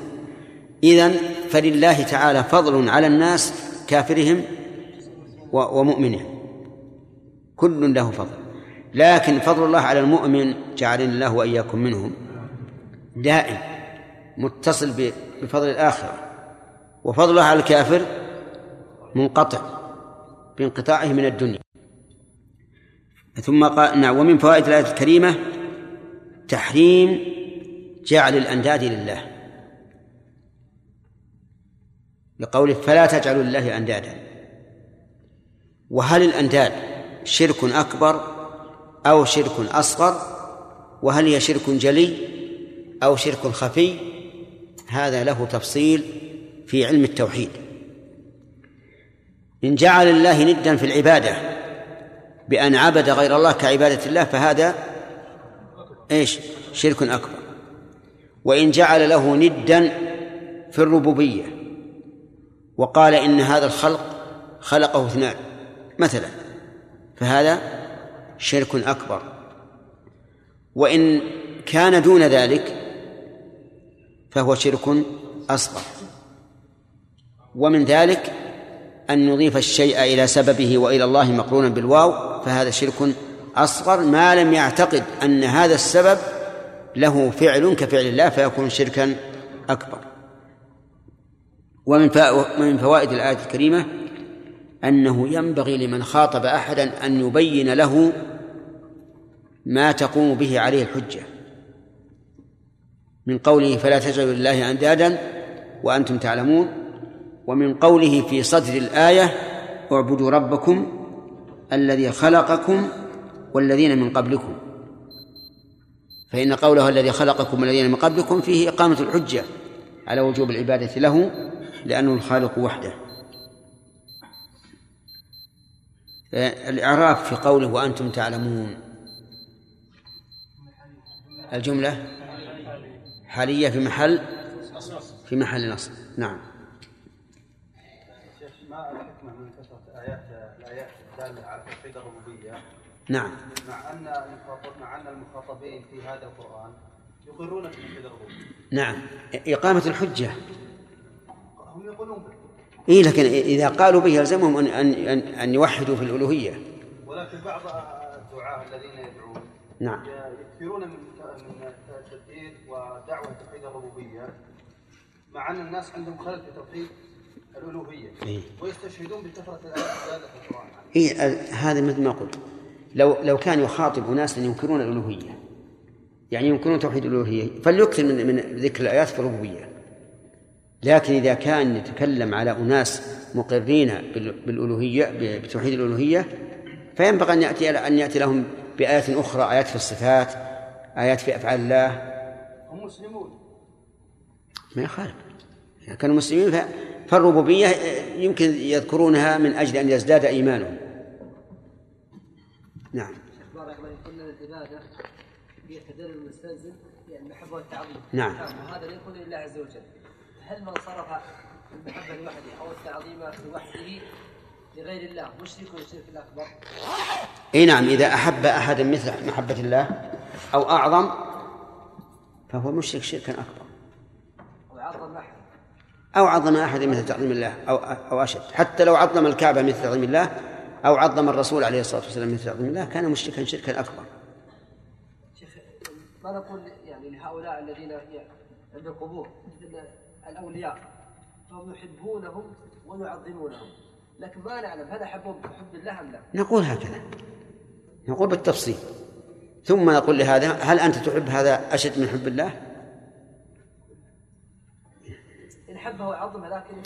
إذن فلله تعالى فضل على الناس كافرهم ومؤمنهم كل له فضل. لكن فضل الله على المؤمن جعلنا الله وإياكم منهم. دائم. متصل بفضل الآخرة. وفضل الله على الكافر منقطع بانقطاعه من الدنيا. ثم قال نعم ومن فوائد الآية الكريمة تحريم جعل الأنداد لله. لقوله فلا تجعلوا لله أندادا. وهل الأنداد شرك أكبر أو شرك أصغر؟ وهل هي شرك جلي أو شرك خفي؟ هذا له تفصيل في علم التوحيد. إن جعل الله ندا في العبادة بأن عبد غير الله كعبادة الله فهذا إيش؟ شرك أكبر. وإن جعل له ندا في الربوبية وقال إن هذا الخلق خلقه اثنان مثلا فهذا شرك أكبر. وإن كان دون ذلك فهو شرك أصغر. ومن ذلك أن نضيف الشيء إلى سببه وإلى الله مقرونا بالواو فهذا شرك أصغر ما لم يعتقد أن هذا السبب له فعل كفعل الله فيكون شركا أكبر. ومن من فوائد الآية الكريمة أنه ينبغي لمن خاطب أحدا أن يبين له ما تقوم به عليه الحجة. من قوله فلا تجعلوا لله أندادا وأنتم تعلمون ومن قوله في صدر الآية اعبدوا ربكم الذي خلقكم والذين من قبلكم. فإن قوله الذي خلقكم والذين من قبلكم فيه إقامة الحجة على وجوب العبادة له لأنه الخالق وحده. الإعراف في قوله وأنتم تعلمون. الجملة حالية في محل في محل نصب. نعم. ما الحكمة من كثرة آيات الآيات الدالة على توحيد الربوبية؟ نعم. مع أن مع أن المخاطبين في هذا القرآن يقرون بتوحيد الربوبية. نعم. إقامة الحجة. هم يقولون إيه لكن إذا قالوا به يلزمهم أن أن أن يوحدوا في الألوهية. ولكن بعض الدعاة الذين يدعون نعم. يكثرون من من التدبير ودعوة توحيد الربوبية مع أن الناس عندهم خلل في توحيد الألوهية إيه. ويستشهدون بكثرة الآيات في القرآن. إيه هذا مثل ما قلت. لو لو كان يخاطب ناس ينكرون الألوهية يعني ينكرون توحيد الألوهية فليكثر من من ذكر الآيات في الربوبية. لكن إذا كان يتكلم على أناس مقرين بالألوهية بتوحيد الألوهية فينبغي أن يأتي أن يأتي لهم بآيات أخرى آيات في الصفات آيات في أفعال الله. هم مسلمون ما يخالف. إذا كانوا مسلمين فالربوبية يمكن يذكرونها من أجل أن يزداد إيمانهم. نعم. بارك الله قلنا العبادة هي التدلل المستلزم يعني المحبة والتعظيم نعم. وهذا لا يكون لله عز وجل. هل من صرف المحبة لوحده أو التعظيم لوحده لغير الله؟ مشرك والشرك الأكبر؟ إي نعم إذا أحب احدا مثل محبة الله أو أعظم فهو مشرك شركا أكبر. وعظم أحد؟ أو عظم احدا مثل تعظيم الله أو أو أشد. حتى لو عظم الكعبة مثل تعظيم الله أو عظم الرسول عليه الصلاة والسلام مثل تعظيم الله كان مشركا شركا أكبر. شيخ ما نقول يعني لهؤلاء الذين عند القبور مثل الأولياء. فهم يحبونهم ويعظمونهم. لكن ما نعلم هل أحبهم بحب الله أم لا؟ نقول هكذا. نقول بالتفصيل. ثم نقول لهذا هل أنت تحب هذا أشد من حب الله؟ إن حبه وعظمه لكن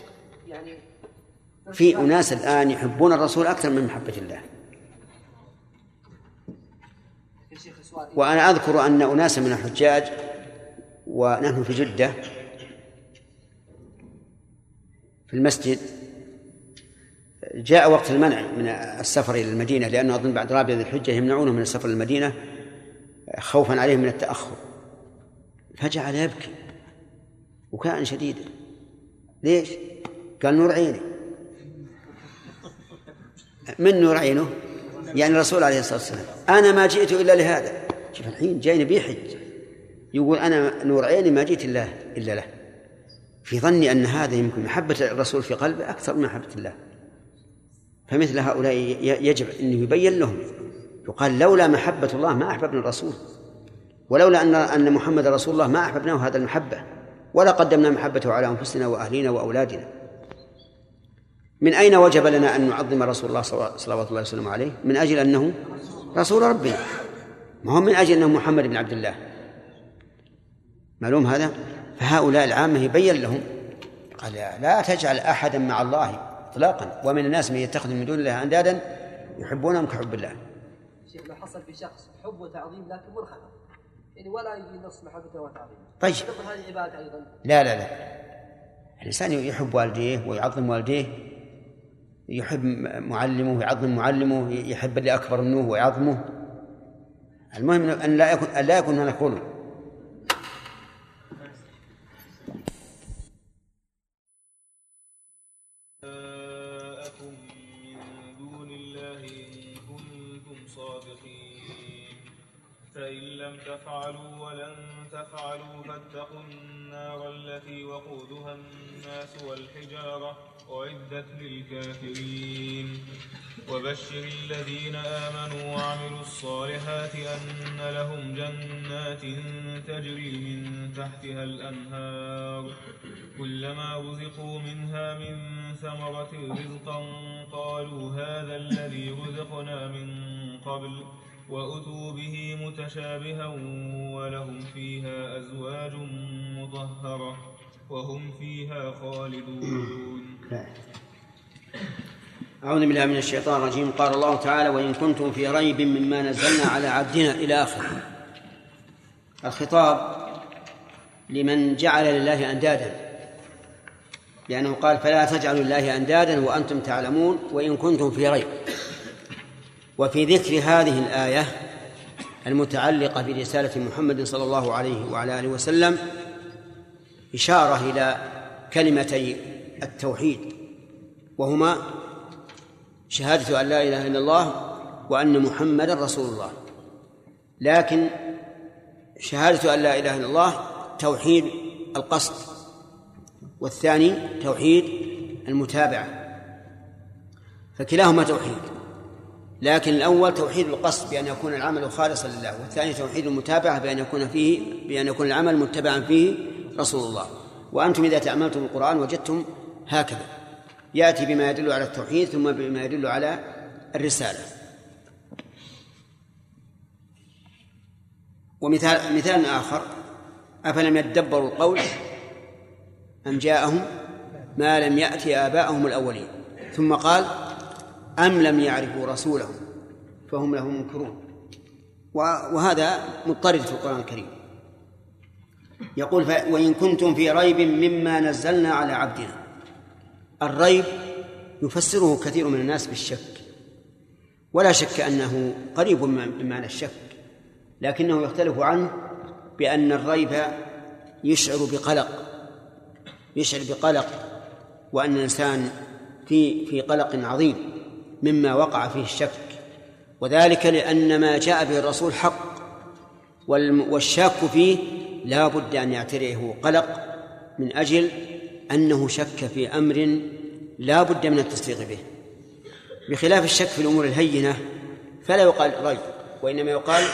يعني في أناس الآن يحبون الرسول أكثر من محبة الله. وأنا أذكر أن أناسا من الحجاج ونحن في جدة في المسجد جاء وقت المنع من السفر إلى المدينة لأنه أظن بعد رابع ذي الحجة يمنعونه من السفر إلى المدينة خوفا عليهم من التأخر. فجعل يبكي بكاء شديدا ليش؟ قال نور عيني. من نور عينه؟ يعني الرسول عليه الصلاة والسلام. أنا ما جئت إلا لهذا. شوف الحين جايني بيحج يقول أنا نور عيني ما جئت الا إلا له. في ظني أن هذا يمكن محبة الرسول في قلبه أكثر من محبة الله. فمثل هؤلاء يجب أن يبين لهم يقال لولا محبة الله ما أحببنا الرسول ولولا أن أن محمد رسول الله ما أحببناه هذا المحبة ولا قدمنا محبته على أنفسنا وأهلنا وأولادنا. من أين وجب لنا أن نعظم رسول الله صلوات الله وسلامه عليه؟ من أجل أنه رسول ربنا ما هو من أجل أنه محمد بن عبد الله. معلوم هذا؟ فهؤلاء العامة يبين لهم قال لا تجعل أحدا مع الله إطلاقا ومن الناس من يتخذ من دون الله أندادا يحبونهم كحب الله. شيخ لو حصل في شخص حب وتعظيم لكن منخفض يعني ولا يجي نص محبته وتعظيمه. طيب. هذه عبادة أيضا. لا لا لا. الإنسان يحب والديه ويعظم والديه يحب معلمه ويعظم معلمه يحب اللي أكبر منه ويعظمه. المهم أن لا يكون أن لا يكون هناك غلو لم تفعلوا ولن تفعلوا فاتقوا النار التي وقودها الناس والحجارة أعدت للكافرين. وبشر الذين آمنوا وعملوا الصالحات أن لهم جنات تجري من تحتها الأنهار. كلما رزقوا منها من ثمرة رزقا قالوا هذا الذي رزقنا من قبل وأتوا به متشابها ولهم فيها أزواج مطهرة وهم فيها خالدون. أعوذ بالله من الشيطان الرجيم. قال الله تعالى وإن كنتم في ريب مما نزلنا على عبدنا إلى آخره الخطاب لمن جعل لله أندادا. لأنه قال فلا تجعلوا لله أندادا وأنتم تعلمون. وإن كنتم في ريب. وفي ذكر هذه الآية المتعلقة برسالة محمد صلى الله عليه وعلى آله وسلم إشارة إلى كلمتي التوحيد وهما شهادة أن لا إله إلا الله وأن محمدا رسول الله لكن شهادة أن لا إله إلا الله توحيد القصد والثاني توحيد المتابعة فكلاهما توحيد. لكن الأول توحيد القصد بأن يكون العمل خالصا لله والثاني توحيد المتابعة بأن يكون فيه بأن يكون العمل متبعا فيه رسول الله. وأنتم إذا تأملتم القرآن وجدتم هكذا. يأتي بما يدل على التوحيد ثم بما يدل على الرسالة. ومثال مثال آخر أفلم يدبروا القول أم جاءهم ما لم يأتي آباءهم الأولين؟ ثم قال أم لم يعرفوا رسولهم فهم له منكرون. وهذا مضطرد في القرآن الكريم. يقول وإن كنتم في ريب مما نزلنا على عبدنا. الريب يفسره كثير من الناس بالشك. ولا شك أنه قريب من معنى الشك لكنه يختلف عنه بأن الريب يشعر بقلق يشعر بقلق وأن الإنسان في في قلق عظيم. مما وقع فيه الشك وذلك لأن ما جاء به الرسول حق والشاك فيه لا بد أن يعتريه قلق من أجل أنه شك في أمر لا بد من التصديق به. بخلاف الشك في الأمور الهينة فلا يقال ريب وإنما يقال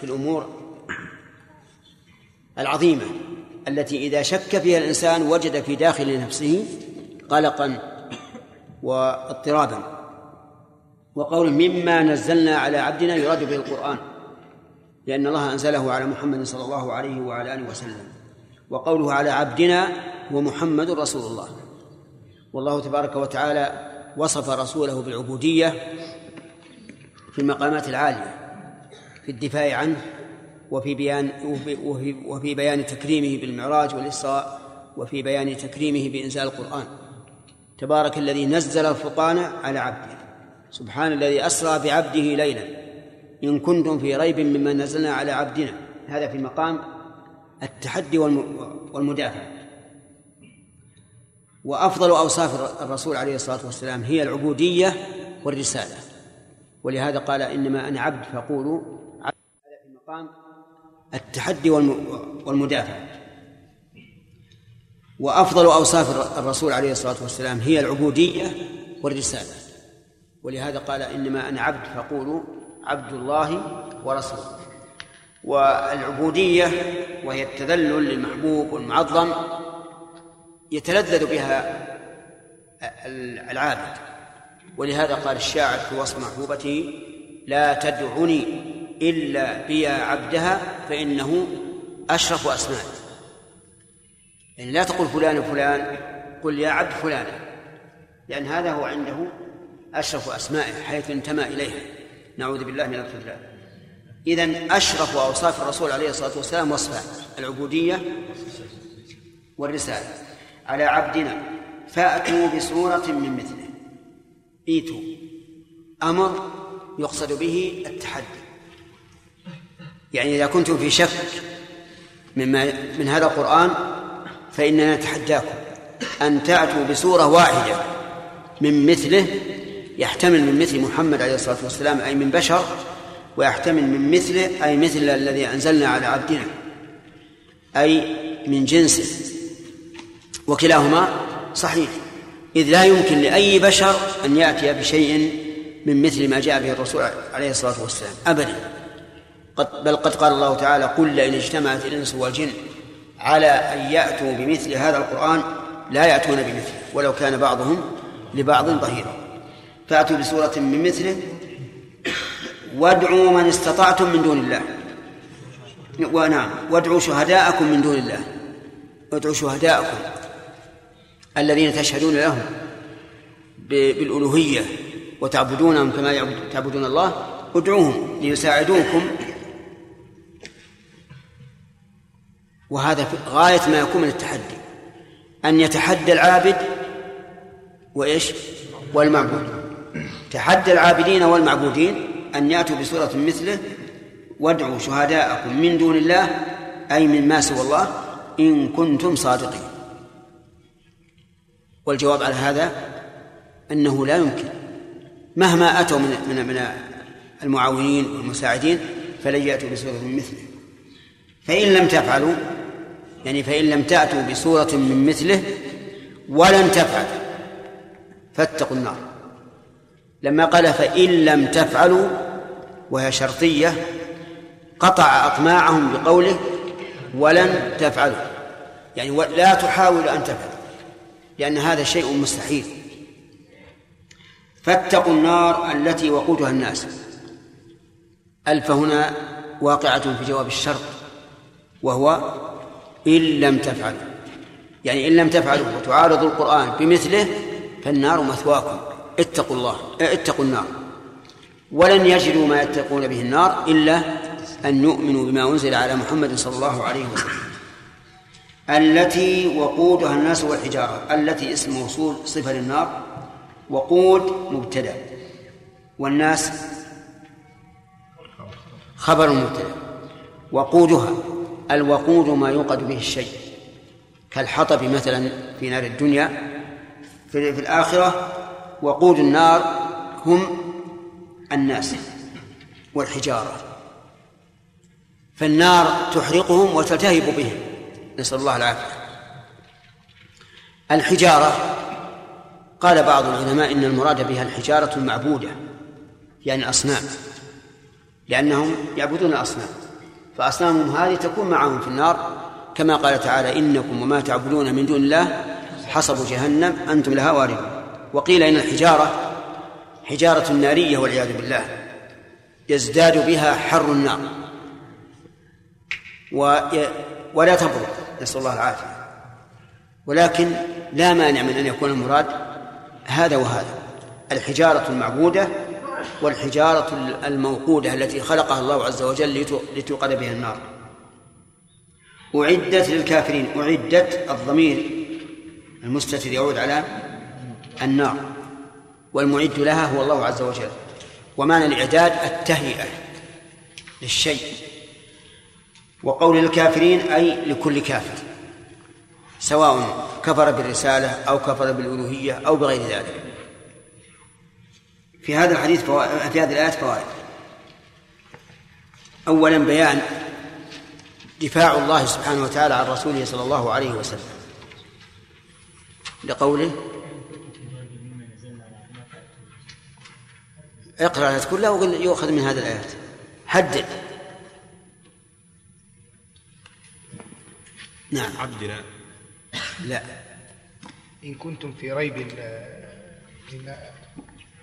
في الأمور العظيمة التي إذا شك فيها الإنسان وجد في داخل نفسه قلقا واضطرابا. وقول مما نزلنا على عبدنا يراد به القرآن لأن الله أنزله على محمد صلى الله عليه وعلى آله وسلم وقوله على عبدنا هو محمد رسول الله. والله تبارك وتعالى وصف رسوله بالعبودية في المقامات العالية في الدفاع عنه وفي بيان وفي, وفي بيان تكريمه بالمعراج والإسراء وفي بيان تكريمه بإنزال القرآن. تبارك الذي نزل الفرقان على عبده. سبحان الذي أسرى بعبده ليلا. إن كنتم في ريب مما نزلنا على عبدنا. هذا في مقام التحدي والمدافع. وأفضل أوصاف الرسول عليه الصلاة والسلام هي العبودية والرسالة. ولهذا قال إنما أنا عبد فقولوا عبد. هذا في مقام التحدي والمدافع. وأفضل أوصاف الرسول عليه الصلاة والسلام هي العبودية والرسالة. ولهذا قال إنما أنا عبد فقولوا عبد الله ورسوله. والعبودية وهي التذلل للمحبوب والمعظم يتلذذ بها العابد. ولهذا قال الشاعر في وصف محبوبته لا تدعني إلا بيا عبدها فإنه أشرف أسماء. يعني لا تقل فلان فلان قل يا عبد فلان لأن هذا هو عنده أشرف أسمائه حيث انتمى إليها نعوذ بالله من الخذلان إذا أشرف أوصاف الرسول عليه الصلاة والسلام وصفان العبودية والرسالة على عبدنا. فأتوا بسورة من مثله. إيتوا. أمر يقصد به التحدي. يعني إذا كنتم في شك مما من هذا القرآن فإننا نتحداكم. أن تأتوا بسورة واحدة من مثله يحتمل من مثل محمد عليه الصلاة والسلام أي من بشر ويحتمل من مثله أي مثل الذي أنزلنا على عبدنا أي من جنسه وكلاهما صحيح. إذ لا يمكن لأي بشر أن يأتي بشيء من مثل ما جاء به الرسول عليه الصلاة والسلام أبدا. قد بل قد قال الله تعالى قل لئن اجتمعت الإنس والجن على أن يأتوا بمثل هذا القرآن لا يأتون بمثله ولو كان بعضهم لبعض ظهيرا. فأتوا بسورة من مثله. وادعوا من استطعتم من دون الله. ونعم. وادعوا شهداءكم من دون الله. وادعوا شهداءكم الذين تشهدون لهم بالألوهية وتعبدونهم كما تعبدون الله. ادعوهم ليساعدوكم. وهذا غاية ما يكون من التحدي. أن يتحدى العابد وإيش؟ والمعبود. تحدى العابدين والمعبودين أن يأتوا بسورة مثله وادعوا شهداءكم من دون الله أي من ما سوى الله إن كنتم صادقين. والجواب على هذا أنه لا يمكن. مهما أتوا من من من المعاونين والمساعدين فلن يأتوا بسورة من مثله. فإن لم تفعلوا يعني فإن لم تأتوا بسورة من مثله ولن تفعلوا فاتقوا النار. لما قال فإن لم تفعلوا وهي شرطية قطع أطماعهم بقوله ولن تفعلوا. يعني لا تحاول أن تفعل لأن هذا شيء مستحيل. فاتقوا النار التي وقودها الناس. ألف هنا واقعة في جواب الشرط وهو إن لم تفعلوا. يعني إن لم تفعلوا وتعارضوا القرآن بمثله فالنار مثواكم. اتقوا الله آه، اتقوا النار. ولن يجدوا ما يتقون به النار إلا أن يؤمنوا بما أنزل على محمد صلى الله عليه وسلم. التي وقودها الناس والحجارة التي اسم موصول صفة للنار وقود مبتدأ. والناس خبر مبتدأ. وقودها الوقود ما يوقد به الشيء. كالحطب مثلا في نار الدنيا في, في الآخرة وقود النار هم الناس والحجارة. فالنار تحرقهم وتلتهب بهم. نسأل الله العافية. الحجارة قال بعض العلماء إن المراد بها الحجارة المعبودة يعني الأصنام لأنهم يعبدون الأصنام. فأصنامهم هذه تكون معهم في النار كما قال تعالى إنكم وما تعبدون من دون الله حصب جهنم أنتم لها واردون. وقيل إن الحجارة حجارة نارية والعياذ بالله يزداد بها حر النار. ولا تبرد نسأل الله العافية. ولكن لا مانع من أن يكون المراد هذا وهذا الحجارة المعبودة والحجارة الموقودة التي خلقها الله عز وجل لتوقد بها النار. أعدت للكافرين أعدت الضمير المستتر يعود على النار والمعد لها هو الله عز وجل. ومعنى الإعداد؟ التهيئة للشيء. وقول الكافرين أي لكل كافر سواء كفر بالرسالة أو كفر بالألوهية أو بغير ذلك. في هذا الحديث فوائد في هذه الآيات فوائد. أولا بيان دفاع الله سبحانه وتعالى عن رسوله صلى الله عليه وسلم. لقوله اقرأ الآيات كلها وقل يؤخذ من هذه الآيات. حدد. نعم. عبدنا. لا. إن كنتم في ريب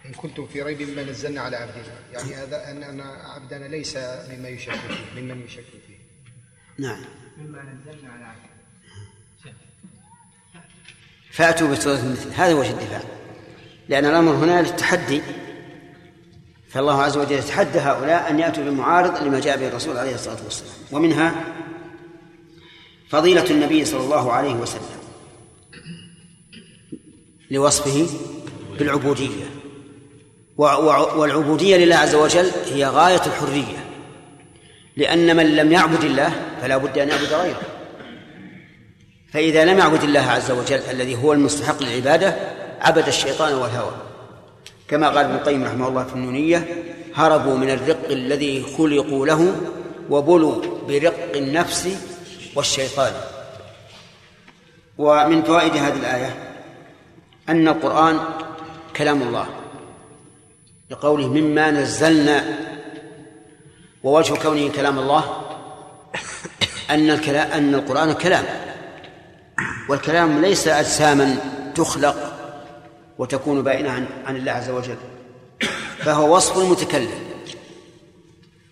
إن كنتم في ريب مما نزلنا على عبدنا. يعني هذا أن أن عبدنا ليس مما يشك فيه ممن يشك فيه. نعم. مما نزلنا على عبدنا. فأتوا بسورة مثل هذا وجه الدفاع لأن الأمر هنا للتحدي. فالله عز وجل يتحدى هؤلاء أن يأتوا بمعارض لما جاء به الرسول عليه الصلاة والسلام ومنها فضيلة النبي صلى الله عليه وسلم لوصفه بالعبودية والعبودية لله عز وجل هي غاية الحرية لأن من لم يعبد الله فلا بد أن يعبد غيره. فإذا لم يعبد الله عز وجل الذي هو المستحق للعبادة عبد الشيطان والهوى. كما قال ابن القيم رحمه الله في النونية هربوا من الرق الذي خلقوا له وبلوا برق النفس والشيطان. ومن فوائد هذه الآية أن القرآن كلام الله لقوله مما نزلنا ووجه كونه كلام الله أن الكلام أن القرآن كلام والكلام ليس أجساما تخلق وتكون بائنة عن, عن الله عز وجل. فهو وصف المتكلم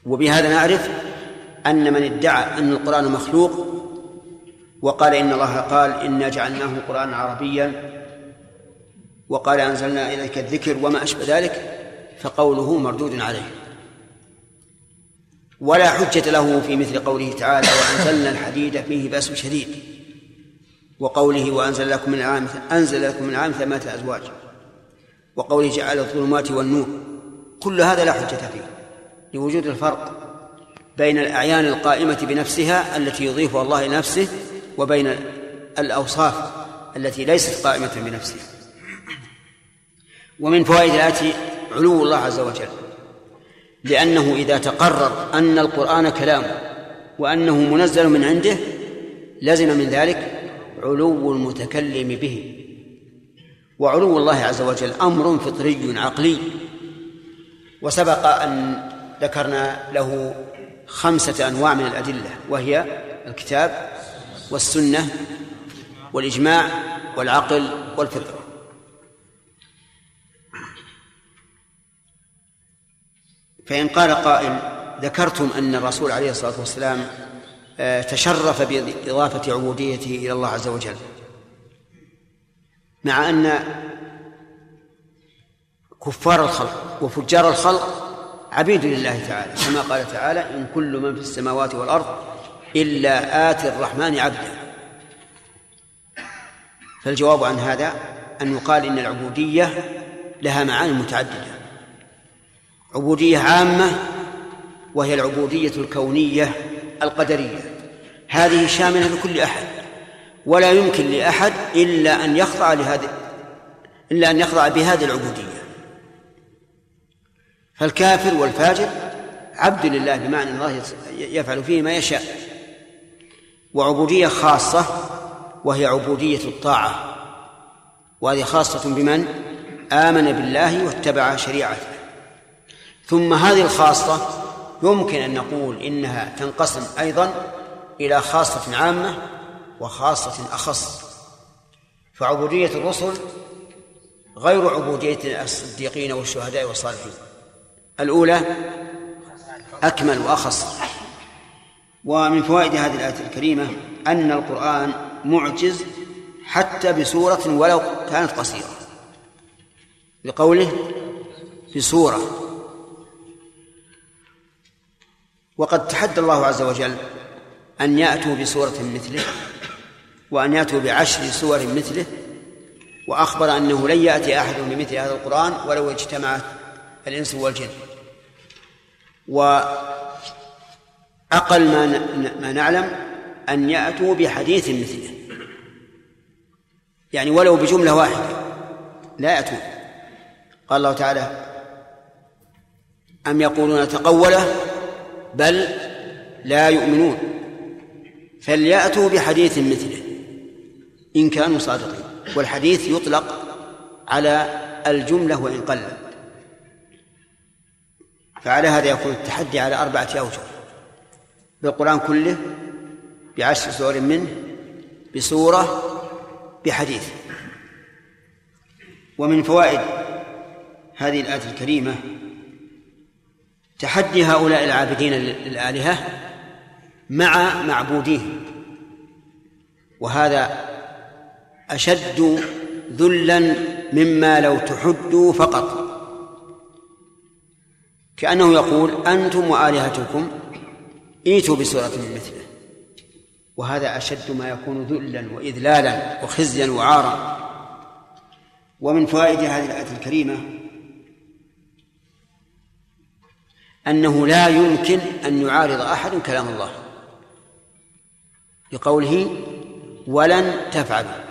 وبهذا نعرف أن من ادعى أن القرآن مخلوق وقال إن الله قال إنا جعلناه قرآنا عربيا وقال أنزلنا إليك الذكر وما أشبه ذلك فقوله مردود عليه. ولا حجة له في مثل قوله تعالى وأنزلنا الحديد فيه بأس شديد. وقوله وأنزل لكم من العام أنزل لكم من العام ثمانية أزواج. وقوله جعل الظلمات والنور. كل هذا لا حجة فيه لوجود الفرق بين الأعيان القائمة بنفسها التي يضيفها الله لنفسه وبين الأوصاف التي ليست قائمة بنفسها. ومن فوائد الآية علو الله عز وجل لأنه إذا تقرر أن القرآن كلام وأنه منزل من عنده لزم من ذلك علو المتكلم به. وعلو الله عز وجل أمر فطري عقلي. وسبق أن ذكرنا له خمسة أنواع من الأدلة وهي الكتاب والسنة والإجماع والعقل والفطرة فإن قال قائل ذكرتم أن الرسول عليه الصلاة والسلام تشرف بإضافة عبوديته إلى الله عز وجل. مع أن كفار الخلق وفجار الخلق عبيد لله تعالى كما قال تعالى إن كل من في السماوات والأرض إلا آتي الرحمن عبدا فالجواب عن هذا أن يقال إن العبودية لها معاني متعددة. عبودية عامة وهي العبودية الكونية القدرية. هذه شاملة لكل أحد ولا يمكن لأحد إلا أن يخضع لهذه إلا أن يخضع بهذه العبودية. فالكافر والفاجر عبد لله بمعنى الله يفعل فيه ما يشاء. وعبودية خاصة وهي عبودية الطاعة. وهذه خاصة بمن آمن بالله واتبع شريعته. ثم هذه الخاصة يمكن أن نقول إنها تنقسم أيضا إلى خاصة عامة وخاصة أخص. فعبودية الرسل غير عبودية الصديقين والشهداء والصالحين. الأولى أكمل وأخص. ومن فوائد هذه الآية الكريمة أن القرآن معجز حتى بسورة ولو كانت قصيرة. لقوله بسورة. وقد تحدى الله عز وجل أن يأتوا بسورة مثله وأن يأتوا بعشر سور مثله وأخبر أنه لن يأتي أحد بمثل هذا القرآن ولو اجتمعت الإنس والجن. وأقل ما ما نعلم أن يأتوا بحديث مثله. يعني ولو بجملة واحدة لا يأتون. قال الله تعالى أم يقولون تقوله بل لا يؤمنون فليأتوا بحديث مثله إن كانوا صادقين. والحديث يطلق على الجملة وإن قلت. فعلى هذا يكون التحدي على أربعة أوجه. بالقرآن كله بعشر سور منه بسورة بحديث. ومن فوائد هذه الآية الكريمة تحدي هؤلاء العابدين للآلهة مع معبوديهم. وهذا أشد ذلا مما لو تحدوا فقط. كأنه يقول أنتم وآلهتكم ائتوا بسورة من مثله. وهذا أشد ما يكون ذلا وإذلالا وخزيا وعارا. ومن فوائد هذه الآية الكريمة أنه لا يمكن أن يعارض أحد كلام الله. بقوله ولن تفعلوا.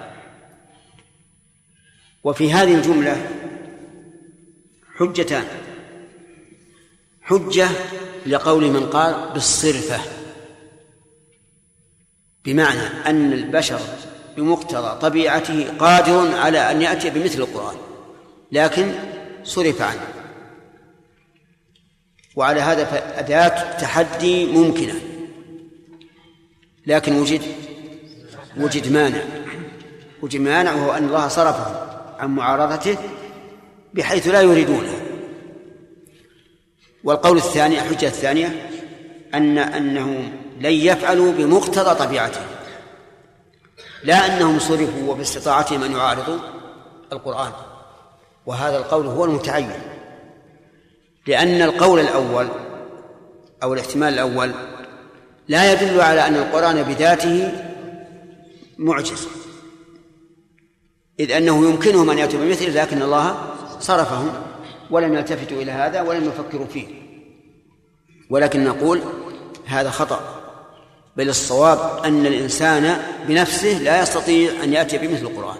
وفي هذه الجملة حجتان. حجة لقول من قال بالصرفة. بمعنى أن البشر بمقتضى طبيعته قادر على أن يأتي بمثل القرآن لكن صرف عنه. وعلى هذا فأداة تحدي ممكنة. لكن وجد وجد مانع. وجد مانع وهو أن الله صرفه عن معارضته بحيث لا يريدونه والقول الثاني الحجة الثانية أن أنهم لن يفعلوا بمقتضى طبيعتهم لا أنهم صرفوا وباستطاعتهم أن يعارضوا القرآن. وهذا القول هو المتعين. لأن القول الأول أو الاحتمال الأول لا يدل على أن القرآن بذاته معجز إذ أنه يمكنهم أن يأتوا بمثله لكن الله صرفهم ولم يلتفتوا إلى هذا ولم يفكروا فيه. ولكن نقول هذا خطأ بل الصواب أن الإنسان بنفسه لا يستطيع أن يأتي بمثل القرآن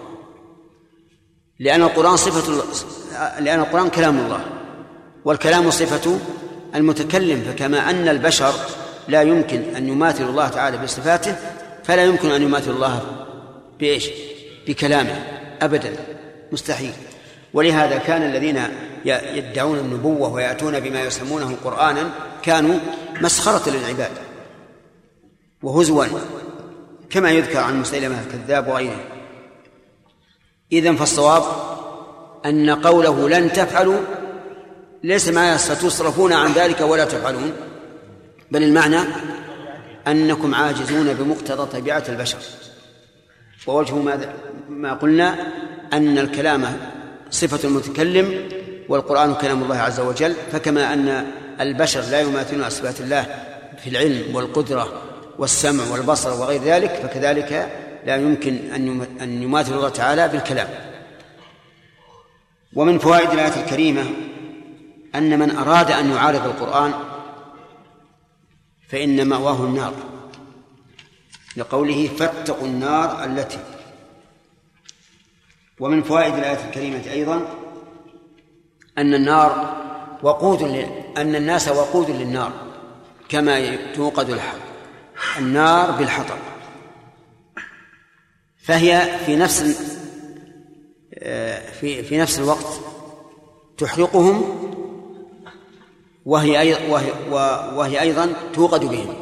لأن القرآن صفة لأن القرآن كلام الله. والكلام صفة المتكلم فكما أن البشر لا يمكن أن يماثل الله تعالى بصفاته فلا يمكن أن يماثل الله بإيش؟ بكلامه أبدا مستحيل ولهذا كان الذين يدعون النبوة ويأتون بما يسمونه قرآنا كانوا مسخرة للعباد وهزوا كما يذكر عن مسيلمة الكذاب وغيره إذن فالصواب أن قوله لن تفعلوا ليس ما ستصرفون عن ذلك ولا تفعلون بل المعنى أنكم عاجزون بمقتضى طبيعة البشر. ووجه ما ما قلنا أن الكلام صفة المتكلم والقرآن كلام الله عز وجل فكما أن البشر لا يماثلون صفات الله في العلم والقدرة والسمع والبصر وغير ذلك فكذلك لا يمكن أن أن يماثل الله تعالى بالكلام. ومن فوائد الآية الكريمة أن من أراد أن يعارض القرآن فإن مأواه النار. لقوله فاتقوا النار التي. ومن فوائد الآية الكريمة أيضا أن النار وقود أن الناس وقود للنار كما توقد الحق. النار بالحطب. فهي في نفس في في نفس الوقت تحرقهم وهي وهي وهي أيضا توقد بهم.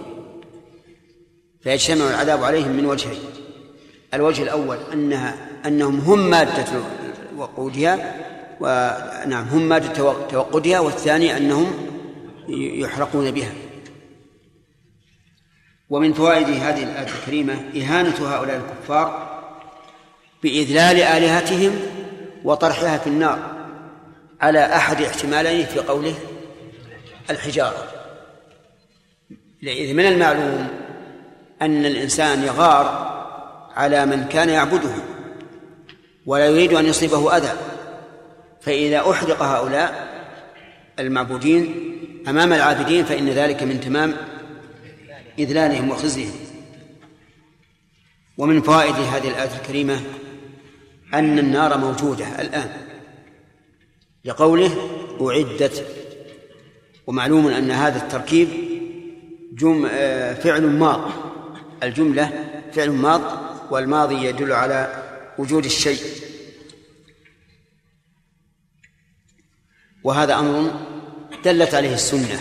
فيجتمع العذاب عليهم من وجهين الوجه الأول أنها أنهم هم مادة وقودها ونعم هم مادة توقدها والثاني أنهم يحرقون بها. ومن فوائد هذه الآية الكريمة إهانة هؤلاء الكفار بإذلال آلهتهم وطرحها في النار على أحد احتمالين في قوله الحجارة. لإذ من المعلوم أن الإنسان يغار على من كان يعبده ولا يريد أن يصيبه أذى. فإذا أحرق هؤلاء المعبودين أمام العابدين فإن ذلك من تمام إذلالهم وخزيهم. ومن فوائد هذه الآية الكريمة أن النار موجودة الآن. لقوله أعدت ومعلوم أن هذا التركيب جم آه، فعل ماض. الجملة فعل ماض والماضي يدل على وجود الشيء. وهذا أمر دلت عليه السنة.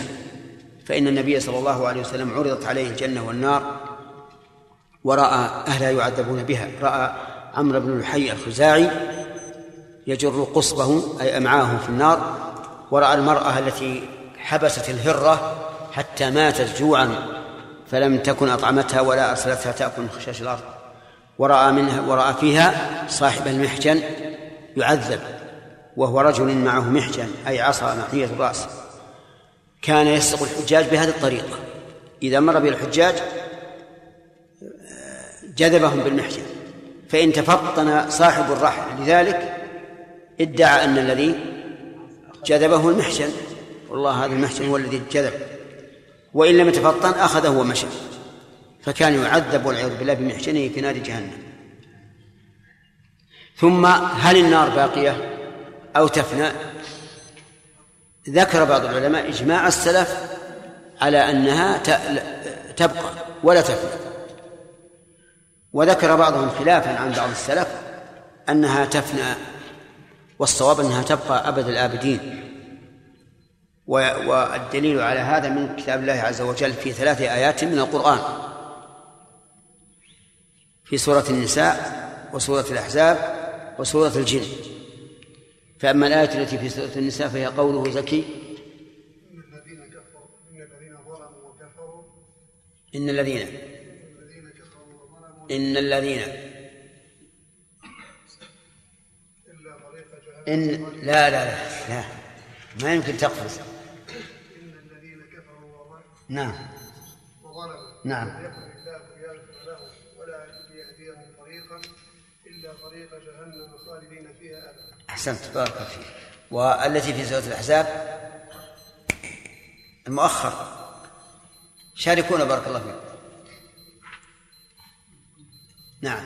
فإن النبي صلى الله عليه وسلم عرضت عليه الجنة والنار ورأى أهلها يعذبون بها. رأى عمرو بن الحي الخزاعي يجر قصبه أي أمعاه في النار ورأى المرأة التي حبست الهرة حتى ماتت جوعا فلم تكن أطعمتها ولا أرسلتها تأكل من خشاش الأرض. ورأى منها ورأى فيها صاحب المحجن يعذب وهو رجل معه محجن أي عصا محية الرأس. كان يسرق الحجاج بهذه الطريقة. إذا مر به الحجاج جذبهم بالمحجن. فإن تفطن صاحب الرحل لذلك ادعى أن الذي جذبه المحجن. والله هذا المحجن هو الذي جذب. وإن لم يتفطن أخذه ومشى. فكان يعذب والعياذ بالله بمحجنه في نار جهنم. ثم هل النار باقية أو تفنى؟ ذكر بعض العلماء إجماع السلف على أنها تبقى ولا تفنى. وذكر بعضهم خلافا عن بعض السلف أنها تفنى والصواب أنها تبقى أبد الآبدين. والدليل على هذا من كتاب الله عز وجل في ثلاث آيات من القرآن. في سورة النساء وسورة الأحزاب وسورة الجن. فأما الآية التي في سورة النساء فهي قوله زكي. إن الذين إن الذين إن لا لا لا, لا. ما يمكن تقفز. نعم. نعم. ولا يهديهم طريقا إلا طريق جهنم خالدين فيها أبدا أحسنت. بارك فيك. والتي في سورة الأحزاب؟ المؤخر. شاركونا. بارك الله فيكم نعم.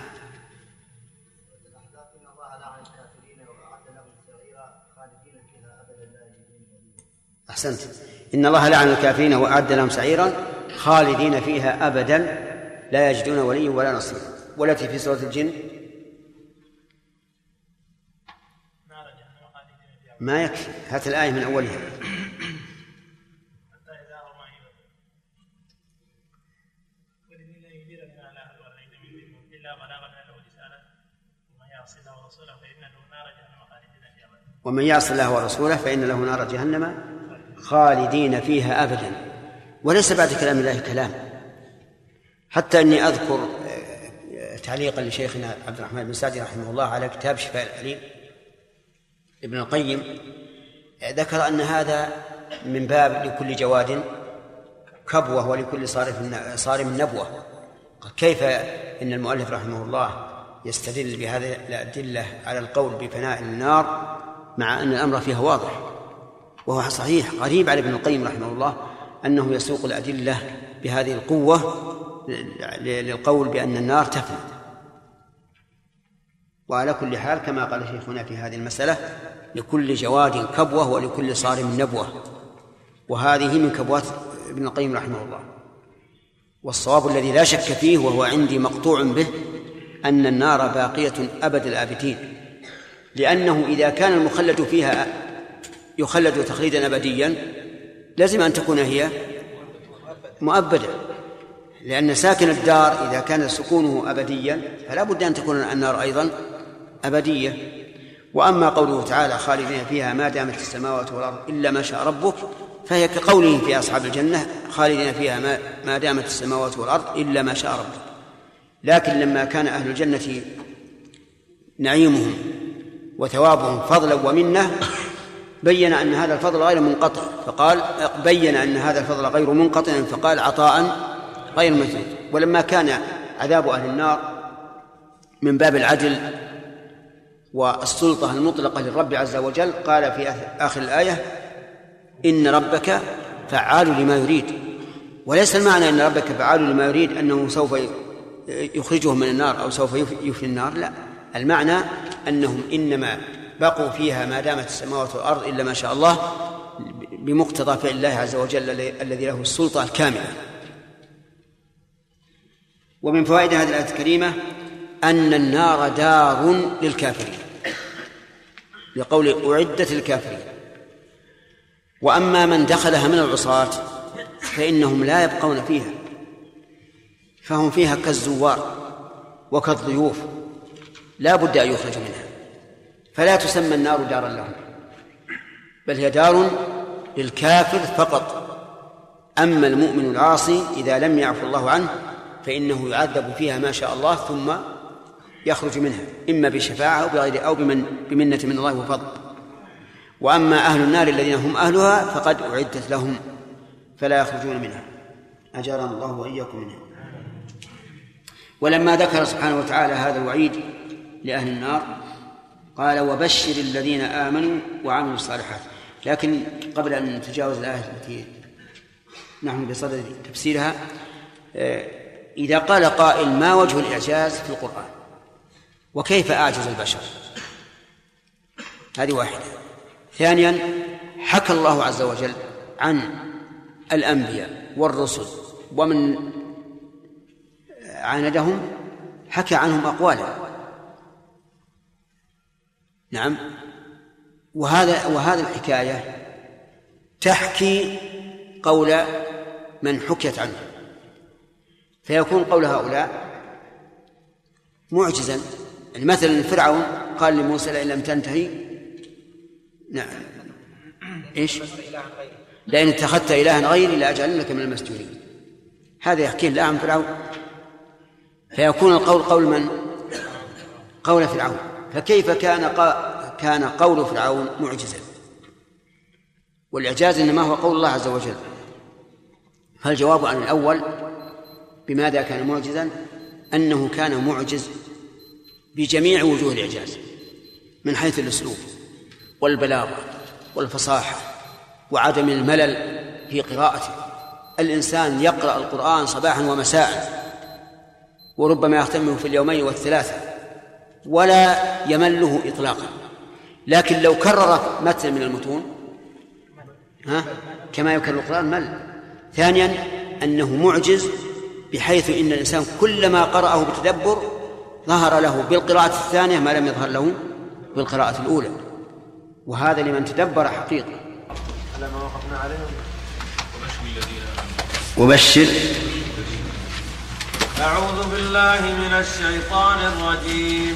أحسنت. إن الله لعن الكافرين وأعد لهم سعيرا خالدين فيها أبدا لا يجدون وليا ولا نصيرا. والتي في سورة الجن. ما يكفي. هات الآية من أولها. ومن يعص الله ورسوله فإن له نار جهنم. خالدين فيها أبدا. وليس بعد كلام الله كلام. حتى أني أذكر تعليقا لشيخنا عبد الرحمن بن سعدي رحمه الله على كتاب شفاء العليم ابن القيم ذكر أن هذا من باب لكل جواد كبوة ولكل صارف صارم نبوة كيف إن المؤلف رحمه الله يستدل بهذه الأدلة على القول بفناء النار مع أن الأمر فيها واضح؟ وهو صحيح غريب على ابن القيم رحمه الله أنه يسوق الأدلة بهذه القوة للقول بأن النار تفنى. وعلى كل حال كما قال شيخنا في هذه المسألة لكل جواد كبوة ولكل صارم نبوة. وهذه من كبوات ابن القيم رحمه الله. والصواب الذي لا شك فيه وهو عندي مقطوع به أن النار باقية أبد الآبدين. لأنه إذا كان المخلد فيها يخلد تخليدا أبديا لازم أن تكون هي مؤبدة لأن ساكن الدار إذا كان سكونه أبديا فلا بد أن تكون النار أيضا أبدية. وأما قوله تعالى خالدين فيها ما دامت السماوات والأرض إلا ما شاء ربك فهي كقوله في أصحاب الجنة خالدين فيها ما, ما دامت السماوات والأرض إلا ما شاء ربك. لكن لما كان أهل الجنة نعيمهم وثوابهم فضلا ومنة بين أن هذا الفضل غير منقطع. فقال بين أن هذا الفضل غير منقطع فقال عطاء غير مثل ولما كان عذاب أهل النار من باب العدل والسلطة المطلقة للرب عز وجل قال في آخر الآية إن ربك فعال لما يريد. وليس المعنى أن ربك فعال لما يريد أنه سوف يخرجهم من النار أو سوف يفني النار لا. المعنى أنهم إنما بقوا فيها ما دامت السماوات والأرض إلا ما شاء الله بمقتضى فعل الله عز وجل الذي له السلطة الكاملة ومن فوائد هذه الآية الكريمة أن النار دار للكافرين. بقول أعدت للكافرين وأما من دخلها من العصاة فإنهم لا يبقون فيها. فهم فيها كالزوار وكالضيوف. لا بد أن يخرجوا منها. فلا تسمى النار دارا لهم بل هي دار للكافر فقط. أما المؤمن العاصي إذا لم يعفو الله عنه فإنه يعذب فيها ما شاء الله ثم يخرج منها إما بشفاعة أو بغير أو بمن بمنة من الله وفضل. وأما أهل النار الذين هم أهلها فقد أعدت لهم فلا يخرجون منها. أجارنا الله وإياكم منها. ولما ذكر سبحانه وتعالى هذا الوعيد لأهل النار قال وبشر الذين آمنوا وعملوا الصالحات. لكن قبل أن نتجاوز الآية التي نحن بصدد تفسيرها آه، إذا قال قائل ما وجه الإعجاز في القرآن؟ وكيف أعجز البشر؟ هذه واحدة. ثانيا حكى الله عز وجل عن الأنبياء والرسل ومن عاندهم حكى عنهم أقوالا نعم. وهذا وهذه الحكاية تحكي قول من حكيت عنه. فيكون قول هؤلاء معجزا. يعني مثلا فرعون قال لموسى لئن لم تنتهي نعم. إيش؟ لئن اتخذت إلها غيري لأجعلنك من المسجونين. هذا يحكي الله عن فرعون. فيكون القول قول من؟ قول فرعون. فكيف كان كان قول فرعون معجزا. والإعجاز إنما هو قول الله عز وجل. فالجواب عن الأول بماذا كان معجزا؟ أنه كان معجز بجميع وجوه الإعجاز من حيث الأسلوب والبلاغة والفصاحة وعدم الملل في قراءته. الإنسان يقرأ القرآن صباحا ومساء وربما يختمه في اليومين والثلاثة ولا يمله إطلاقا. لكن لو كرر متن من المتون ها؟ كما يكرر القرآن مل. ثانيا أنه معجز بحيث إن الإنسان كلما قرأه بتدبر ظهر له بالقراءة الثانية ما لم يظهر له بالقراءة الأولى. وهذا لمن تدبر حقيقة. على ما وقفنا عليه وبشر. أعوذ بالله من الشيطان الرجيم.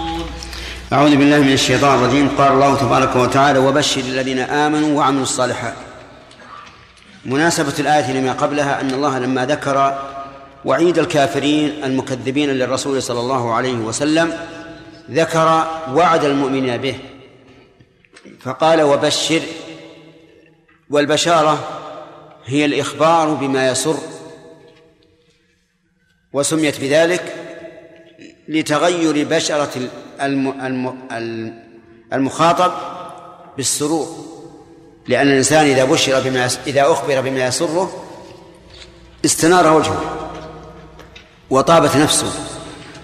أعوذ بالله من الشيطان الرجيم. قال الله تبارك وتعالى وبشر الذين آمنوا وعملوا الصالحات. مناسبة الآية لما قبلها أن الله لما ذكر وعيد الكافرين المكذبين للرسول صلى الله عليه وسلم ذكر وعد المؤمنين به. فقال وبشر. والبشارة هي الإخبار بما يسر وسميت بذلك لتغير بشرة المخاطب بالسرور. لأن الإنسان إذا بشر بما إذا أخبر بما يسره استنار وجهه وطابت نفسه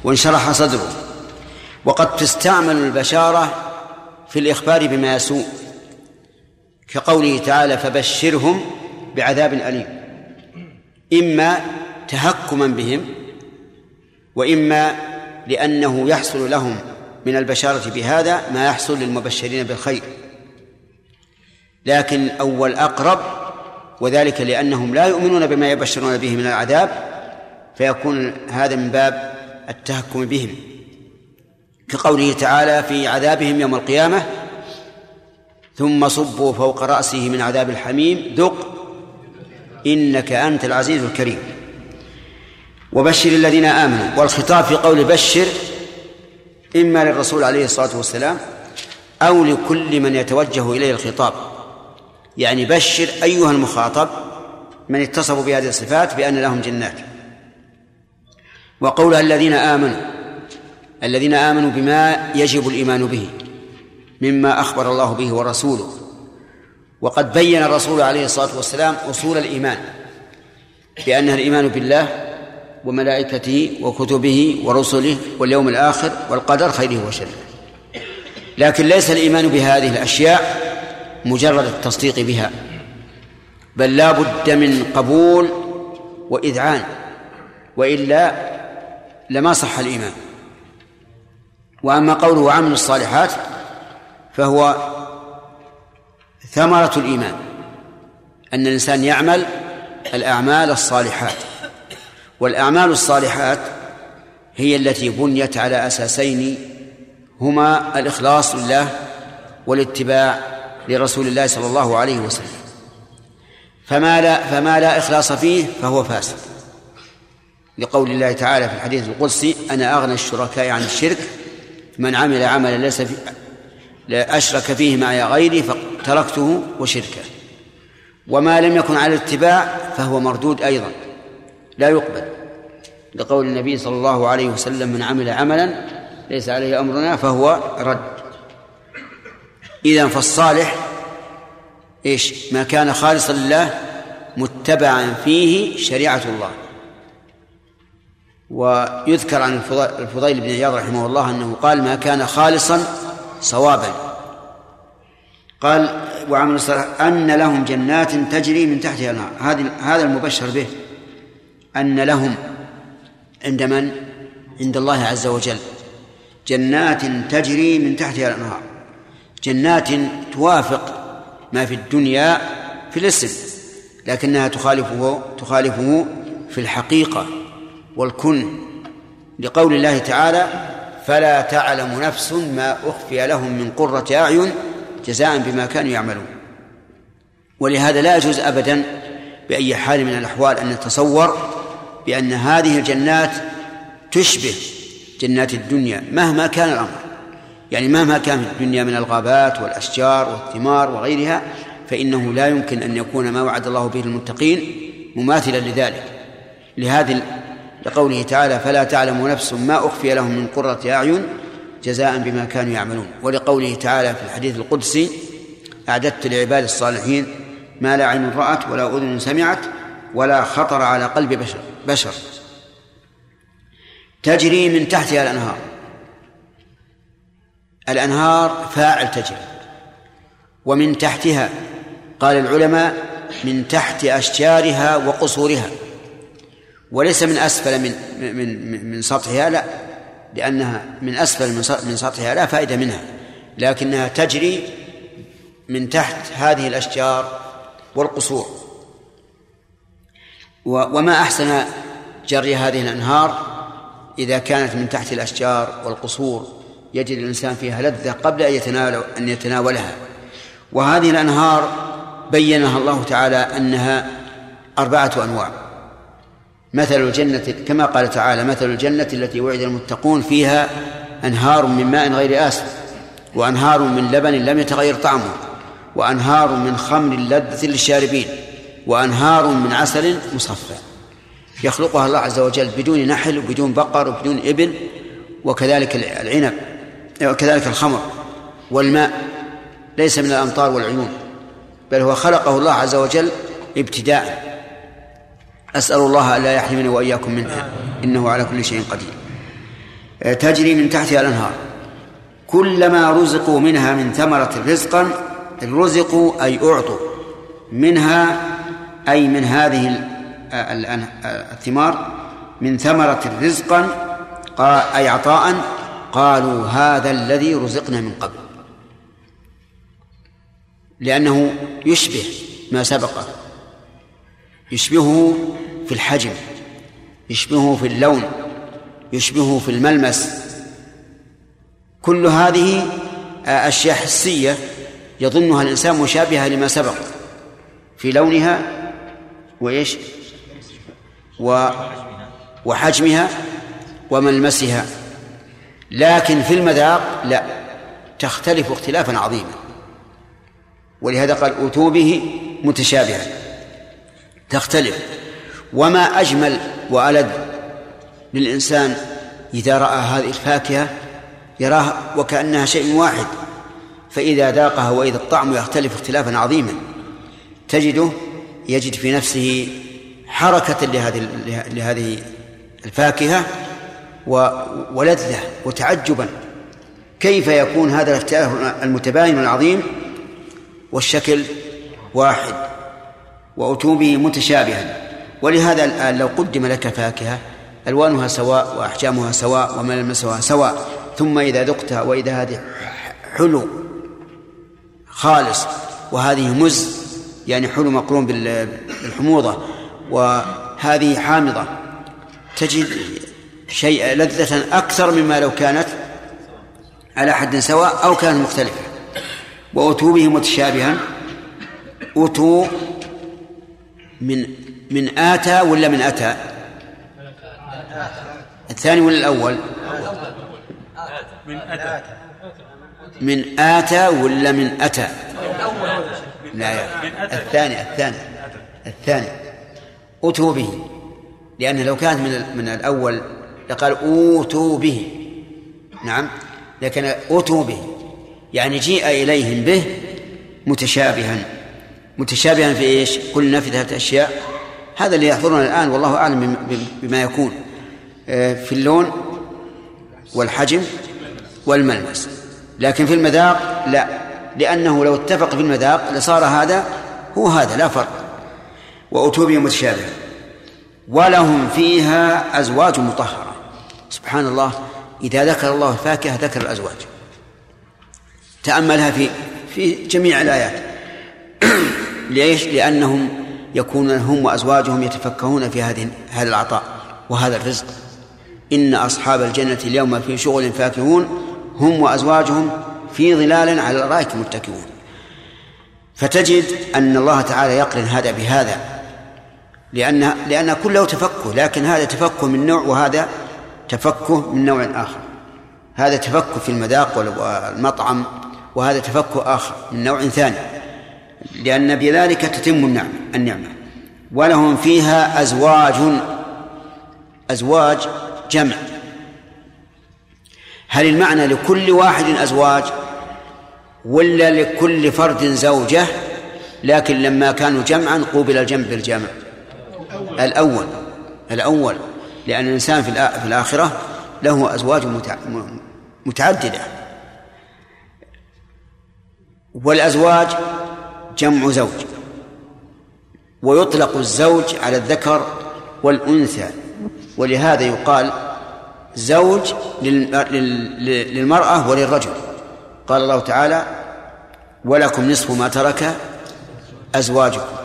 وانشرح صدره. وقد تستعمل البشارة في الإخبار بما يسوء كقوله تعالى فبشرهم بعذاب أليم إما تهكما بهم وإما لأنه يحصل لهم من البشارة بهذا ما يحصل للمبشرين بالخير. لكن الأول أقرب وذلك لأنهم لا يؤمنون بما يبشرون به من العذاب فيكون هذا من باب التهكم بهم. كقوله تعالى في عذابهم يوم القيامة ثم صبوا فوق رأسه من عذاب الحميم ذق إنك أنت العزيز الكريم. وبشر الذين آمنوا. والخطاب في قول بشر إما للرسول عليه الصلاة والسلام أو لكل من يتوجه إليه الخطاب. يعني بشر أيها المخاطب من اتصفوا بهذه الصفات بأن لهم جنات. وقولها الذين آمنوا الذين آمنوا بما يجب الإيمان به مما أخبر الله به ورسوله. وقد بين الرسول عليه الصلاة والسلام أصول الإيمان بأنها الإيمان بالله وملائكته وكتبه ورسله واليوم الآخر والقدر خيره وشره. لكن ليس الإيمان بهذه الأشياء مجرد التصديق بها بل لا بد من قبول وإذعان وإلا لما صح الإيمان. وأما قوله وعمل الصالحات فهو ثمرة الإيمان أن الإنسان يعمل الأعمال الصالحات. والأعمال الصالحات هي التي بنيت على أساسين هما الإخلاص لله والاتباع لرسول الله صلى الله عليه وسلم. فما لا فما لا إخلاص فيه فهو فاسد. لقول الله تعالى في الحديث القدسي أنا أغنى الشركاء عن الشرك من عمل عملا ليس في أشرك فيه معي غيري فتركته وشركه. وما لم يكن على الاتباع فهو مردود أيضا. لا يقبل. لقول النبي صلى الله عليه وسلم من عمل عملا ليس عليه أمرنا فهو رد. إذا فالصالح إيش؟ ما كان خالصا لله متبعا فيه شريعة الله. ويذكر عن الفضيل بن عياض رحمه الله أنه قال ما كان خالصا صوابا. قال وعمل الصالح أن لهم جنات تجري من تحتها الأنهار. هذه هذا المبشر به. أن لهم عند من؟ عند الله عز وجل. جنات تجري من تحتها الأنهار. جنات توافق ما في الدنيا في الاسم لكنها تخالفه تخالفه في الحقيقة والكن. لقول الله تعالى فلا تعلم نفس ما أخفي لهم من قرة أعين جزاء بما كانوا يعملون. ولهذا لا يجوز أبدا بأي حال من الأحوال أن نتصور بأن هذه الجنات تشبه جنات الدنيا مهما كان الأمر. يعني مهما كان في الدنيا من الغابات والأشجار والثمار وغيرها فإنه لا يمكن أن يكون ما وعد الله به المتقين مماثلا لذلك. لهذه لقوله تعالى فلا تعلم نفس ما أخفي لهم من قرة أعين جزاء بما كانوا يعملون. ولقوله تعالى في الحديث القدسي أعددت لعباد الصالحين ما لا عين رأت ولا أذن سمعت ولا خطر على قلب بشر. بشر. تجري من تحتها الأنهار. الأنهار فاعل تجري. ومن تحتها قال العلماء من تحت أشجارها وقصورها. وليس من أسفل من من من, سطحها لا. لأنها من أسفل من من سطحها لا فائدة منها. لكنها تجري من تحت هذه الأشجار والقصور. وما أحسن جري هذه الأنهار إذا كانت من تحت الأشجار والقصور. يجد الإنسان فيها لذة قبل أن يتناول أن يتناولها. وهذه الأنهار بينها الله تعالى أنها أربعة أنواع. مثل الجنة كما قال تعالى مثل الجنة التي وعد المتقون فيها أنهار من ماء غير آسف وأنهار من لبن لم يتغير طعمه وأنهار من خمر لذة للشاربين. وأنهار من عسل مصفى. يخلقها الله عز وجل بدون نحل وبدون بقر وبدون إبل وكذلك العنب وكذلك الخمر والماء ليس من الأمطار والعيون بل هو خلقه الله عز وجل ابتداء. أسأل الله ألا يحرمني وإياكم منها إنه على كل شيء قدير. آه، تجري من تحتها الأنهار. كلما رزقوا منها من ثمرة رزقا رزقوا أي أعطوا منها أي من هذه آه، آه، الثمار من ثمرة رزقا قا- أي عطاء قالوا هذا الذي رزقنا من قبل. لأنه يشبه ما سبقه يشبهه في الحجم يشبهه في اللون يشبهه في الملمس. كل هذه آه، أشياء حسية يظنها الإنسان مشابهة لما سبق. في لونها وإيش؟ و وحجمها وملمسها لكن في المذاق لا تختلف اختلافا عظيما. ولهذا قال أتوا به متشابها. تختلف. وما أجمل وألذ للإنسان إذا رأى هذه الفاكهة يراها وكأنها شيء واحد. فإذا ذاقها وإذا الطعم يختلف اختلافا عظيما تجده يجد في نفسه حركة لهذه لهذه الفاكهة ولذة وتعجبا. كيف يكون هذا الاختلاف المتباين العظيم والشكل واحد وأتوا به متشابها؟ ولهذا الآن لو قدم لك فاكهة ألوانها سواء وأحجامها سواء وملمسها سواء ثم إذا ذقتها وإذا هذه حلو خالص وهذه مز يعني حلو مقرون بال- بالحموضة. وهذه حامضة. تجد شيء لذة أكثر مما لو كانت على حد سواء أو كانت مختلفة. وأتوا به متشابها. أتوا من من آتى ولا من أتى؟ الثاني ولا الأول؟ من أتى. من آتى ولا من أتى؟ لا يا الثاني الثاني. الثاني. أتوا به. لأن لو كانت من من الأول لقال أوتوا به. نعم. لكن أتوا به. يعني جيء إليهم به متشابها. متشابها في إيش؟ قلنا في ثلاثة أشياء. هذا اللي يحضرنا الآن والله أعلم بم- بما يكون. آه، في اللون والحجم والملمس. لكن في المذاق لا. لأنه لو اتفق في المذاق لصار هذا هو هذا لا فرق. وأتوا به ولهم فيها أزواج مطهرة. سبحان الله إذا ذكر الله الفاكهة ذكر الأزواج. تأملها في في جميع الآيات. ليش؟ لأنهم يكون هم وأزواجهم يتفكهون في هذه هذا العطاء وهذا الرزق. إن أصحاب الجنة اليوم في شغل فاكهون هم وأزواجهم في ظلال على الأرائك متكئون. فتجد أن الله تعالى يقرن هذا بهذا لأن لأن كله تفكه لكن هذا تفكه من نوع وهذا تفكه من نوع آخر. هذا تفكه في المذاق والمطعم وهذا تفكه آخر من نوع ثاني. لأن بذلك تتم النعمة النعمة. ولهم فيها أزواج أزواج جمع. هل المعنى لكل واحد أزواج؟ ولا لكل فرد زوجة لكن لما كانوا جمعا قوبل الجمع. بالجمع الأول الأول لأن الإنسان في الآ- في الآخرة له أزواج متعددة. والأزواج جمع زوج. ويطلق الزوج على الذكر والأنثى. ولهذا يقال زوج للمرأة وللرجل. قال الله تعالى ولكم نصف ما ترك أزواجكم.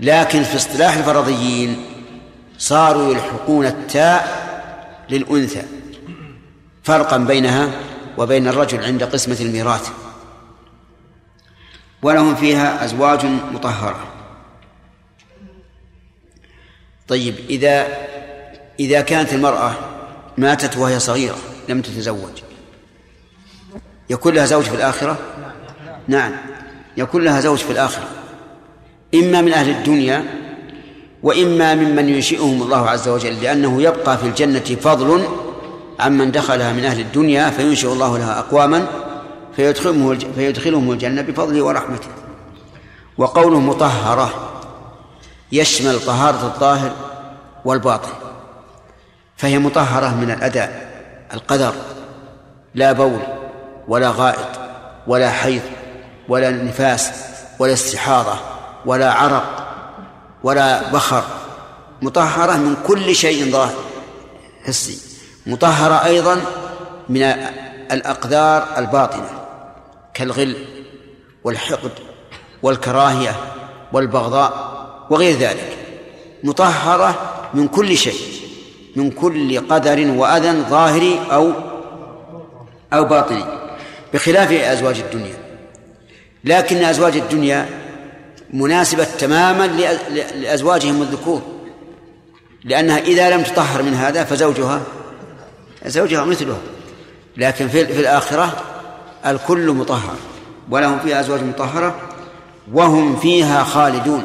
لكن في اصطلاح الفرضيين صاروا يلحقون التاء للأنثى فرقا بينها وبين الرجل عند قسمة الميراث. ولهم فيها أزواج مطهرة. طيب إذا إذا كانت المرأة ماتت وهي صغيرة لم تتزوج يكون لها زوج في الآخرة؟ نعم. يكون لها زوج في الآخرة. إما من أهل الدنيا وإما ممن ينشئهم الله عز وجل لأنه يبقى في الجنة فضل عمن دخلها من أهل الدنيا فينشئ الله لها أقواما فيدخلهم فيدخلهم الجنة بفضله ورحمته. وقوله مطهرة يشمل طهارة الظاهر والباطن. فهي مطهرة من الأداء القدر لا بول. ولا غائط ولا حيض ولا نفاس ولا استحاضة ولا عرق ولا بخر. مطهرة من كل شيء ظاهر. حسي. مطهرة أيضا من الأقدار الباطنة كالغل والحقد والكراهية والبغضاء وغير ذلك. مطهرة من كل شيء من كل قدر وأذى ظاهري أو أو باطني. بخلاف أزواج الدنيا. لكن أزواج الدنيا مناسبة تماما لأزواجهم الذكور. لأنها إذا لم تطهر من هذا فزوجها زوجها مثلها. لكن في, في الآخرة الكل مطهر. ولهم فيها أزواج مطهرة وهم فيها خالدون.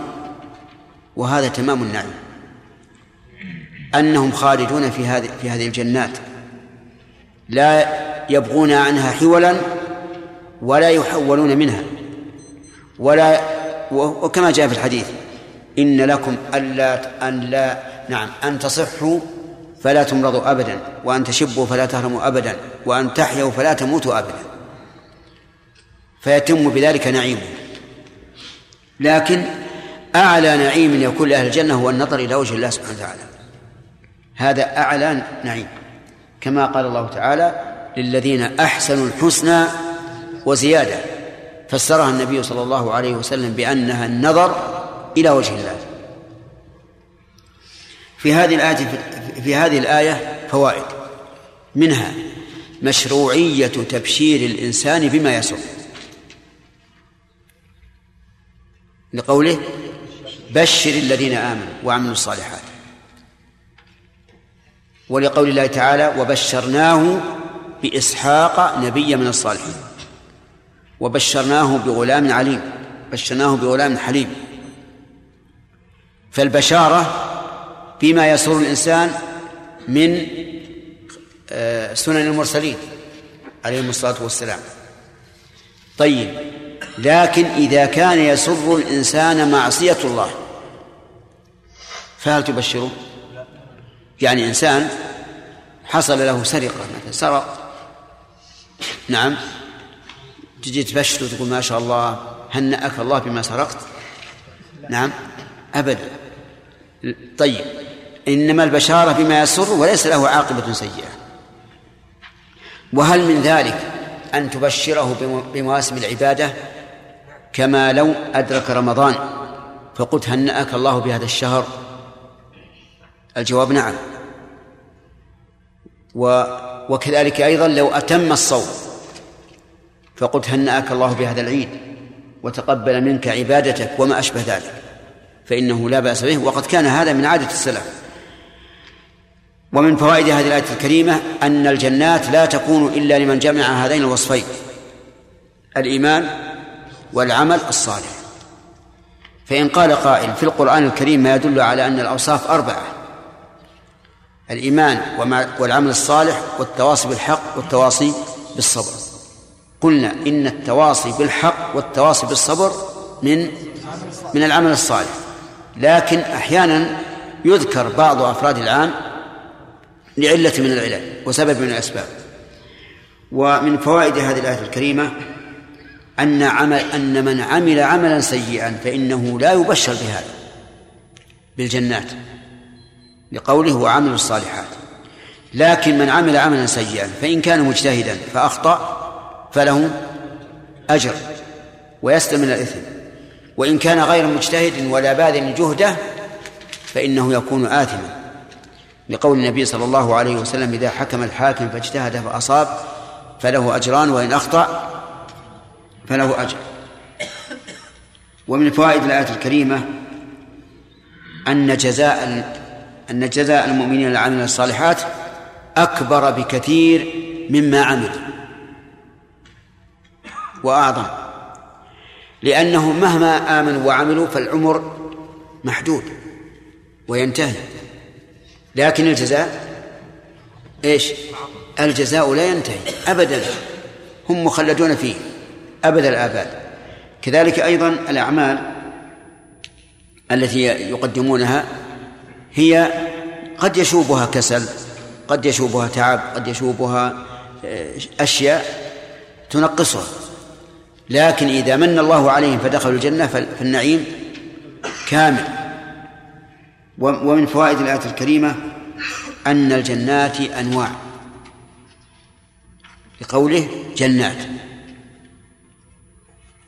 وهذا تمام النعيم. أنهم خالدون في هذه في هذه الجنات. لا يبغون عنها حولا ولا يحولون منها. ولا وكما جاء في الحديث إن لكم ألا أن لا نعم أن تصحوا فلا تمرضوا أبدا وأن تشبوا فلا تهرموا أبدا وأن تحيوا فلا تموتوا أبدا. فيتم بذلك نعيمه. لكن أعلى نعيم يكون لأهل الجنة هو النظر إلى وجه الله سبحانه وتعالى. هذا أعلى نعيم. كما قال الله تعالى للذين أحسنوا الحسنى وزيادة فسرها النبي صلى الله عليه وسلم بأنها النظر إلى وجه الله. في هذه الآية في هذه الآية فوائد. منها مشروعية تبشير الإنسان بما يسر. لقوله بشر الذين آمنوا وعملوا الصالحات. ولقول الله تعالى وبشرناه بإسحاق نبيا من الصالحين. وبشرناه بغلام عليم بشرناه بغلام حليم. فالبشارة بما يسر الإنسان من آه، سنن المرسلين عليهم الصلاة والسلام. طيب لكن إذا كان يسر الإنسان معصية الله فهل تبشره؟ يعني إنسان حصل له سرقة مثلا سرق. نعم. تجي تبشر وتقول ما شاء الله هنأك الله بما سرقت. نعم أبدا. طيب إنما البشارة بما يسر وليس له عاقبة سيئة. وهل من ذلك أن تبشره بمواسم العبادة؟ كما لو أدرك رمضان فقلت هنأك الله بهذا الشهر؟ الجواب نعم. و وكذلك أيضا لو أتم الصوم فقلت هنأك الله بهذا العيد وتقبل منك عبادتك وما أشبه ذلك فإنه لا بأس به وقد كان هذا من عادة السلف. ومن فوائد هذه الآية الكريمة أن الجنات لا تكون إلا لمن جمع هذين الوصفين الإيمان والعمل الصالح. فإن قال قائل في القرآن الكريم ما يدل على أن الأوصاف أربعة الإيمان والعمل الصالح والتواصي بالحق والتواصي بالصبر. قلنا إن التواصي بالحق والتواصي بالصبر من من العمل الصالح. لكن أحيانا يذكر بعض أفراد العام لعلة من العلل وسبب من الأسباب. ومن فوائد هذه الآية الكريمة أن عمل أن من عمل عملا سيئا فإنه لا يبشر بهذا بالجنات لقوله وعملوا الصالحات. لكن من عمل عملا سيئا فإن كان مجتهدا فأخطأ فله أجر ويسلم من الإثم. وإن كان غير مجتهد ولا باذل جهده فإنه يكون آثما. لقول النبي صلى الله عليه وسلم إذا حكم الحاكم فاجتهد فأصاب فله أجران وإن أخطأ فله أجر. ومن فوائد الآية الكريمة أن جزاء أن جزاء المؤمنين العاملين الصالحات أكبر بكثير مما عملوا. وأعظم. لأنهم مهما آمنوا وعملوا فالعمر محدود وينتهي. لكن الجزاء إيش؟ الجزاء لا ينتهي أبدا. هم مخلدون فيه أبد الآباد. كذلك أيضا الأعمال التي يقدمونها هي قد يشوبها كسل قد يشوبها تعب قد يشوبها آه، أشياء تنقصها. لكن إذا من الله عليهم فدخلوا الجنة فالنعيم كامل. ومن فوائد الآية الكريمة أن الجنات أنواع. لقوله جنات.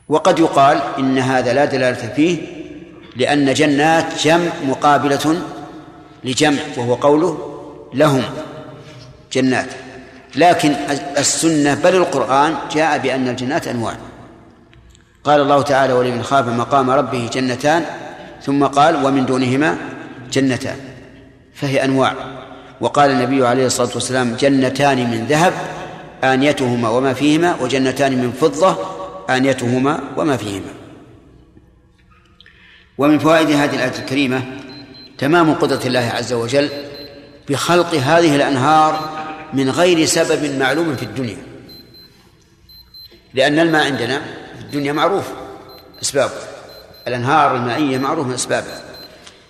وقد يقال إن هذا لا دلالة فيه لأن جنات جمع مقابلة لجمع وهو قوله لهم جنات. لكن السنة بل القرآن جاء بأن الجنات أنواع. قال الله تعالى ولمن خاف مقام ربه جنتان ثم قال ومن دونهما جنتان فهي أنواع. وقال النبي عليه الصلاة والسلام جنتان من ذهب آنيتهما وما فيهما وجنتان من فضة آنيتهما وما فيهما. ومن فوائد هذه الآية الكريمة تمام قدرة الله عز وجل بخلق هذه الأنهار من غير سبب معلوم في الدنيا. لأن الماء عندنا الدنيا معروف أسبابه الأنهار المائية معروف من أسبابها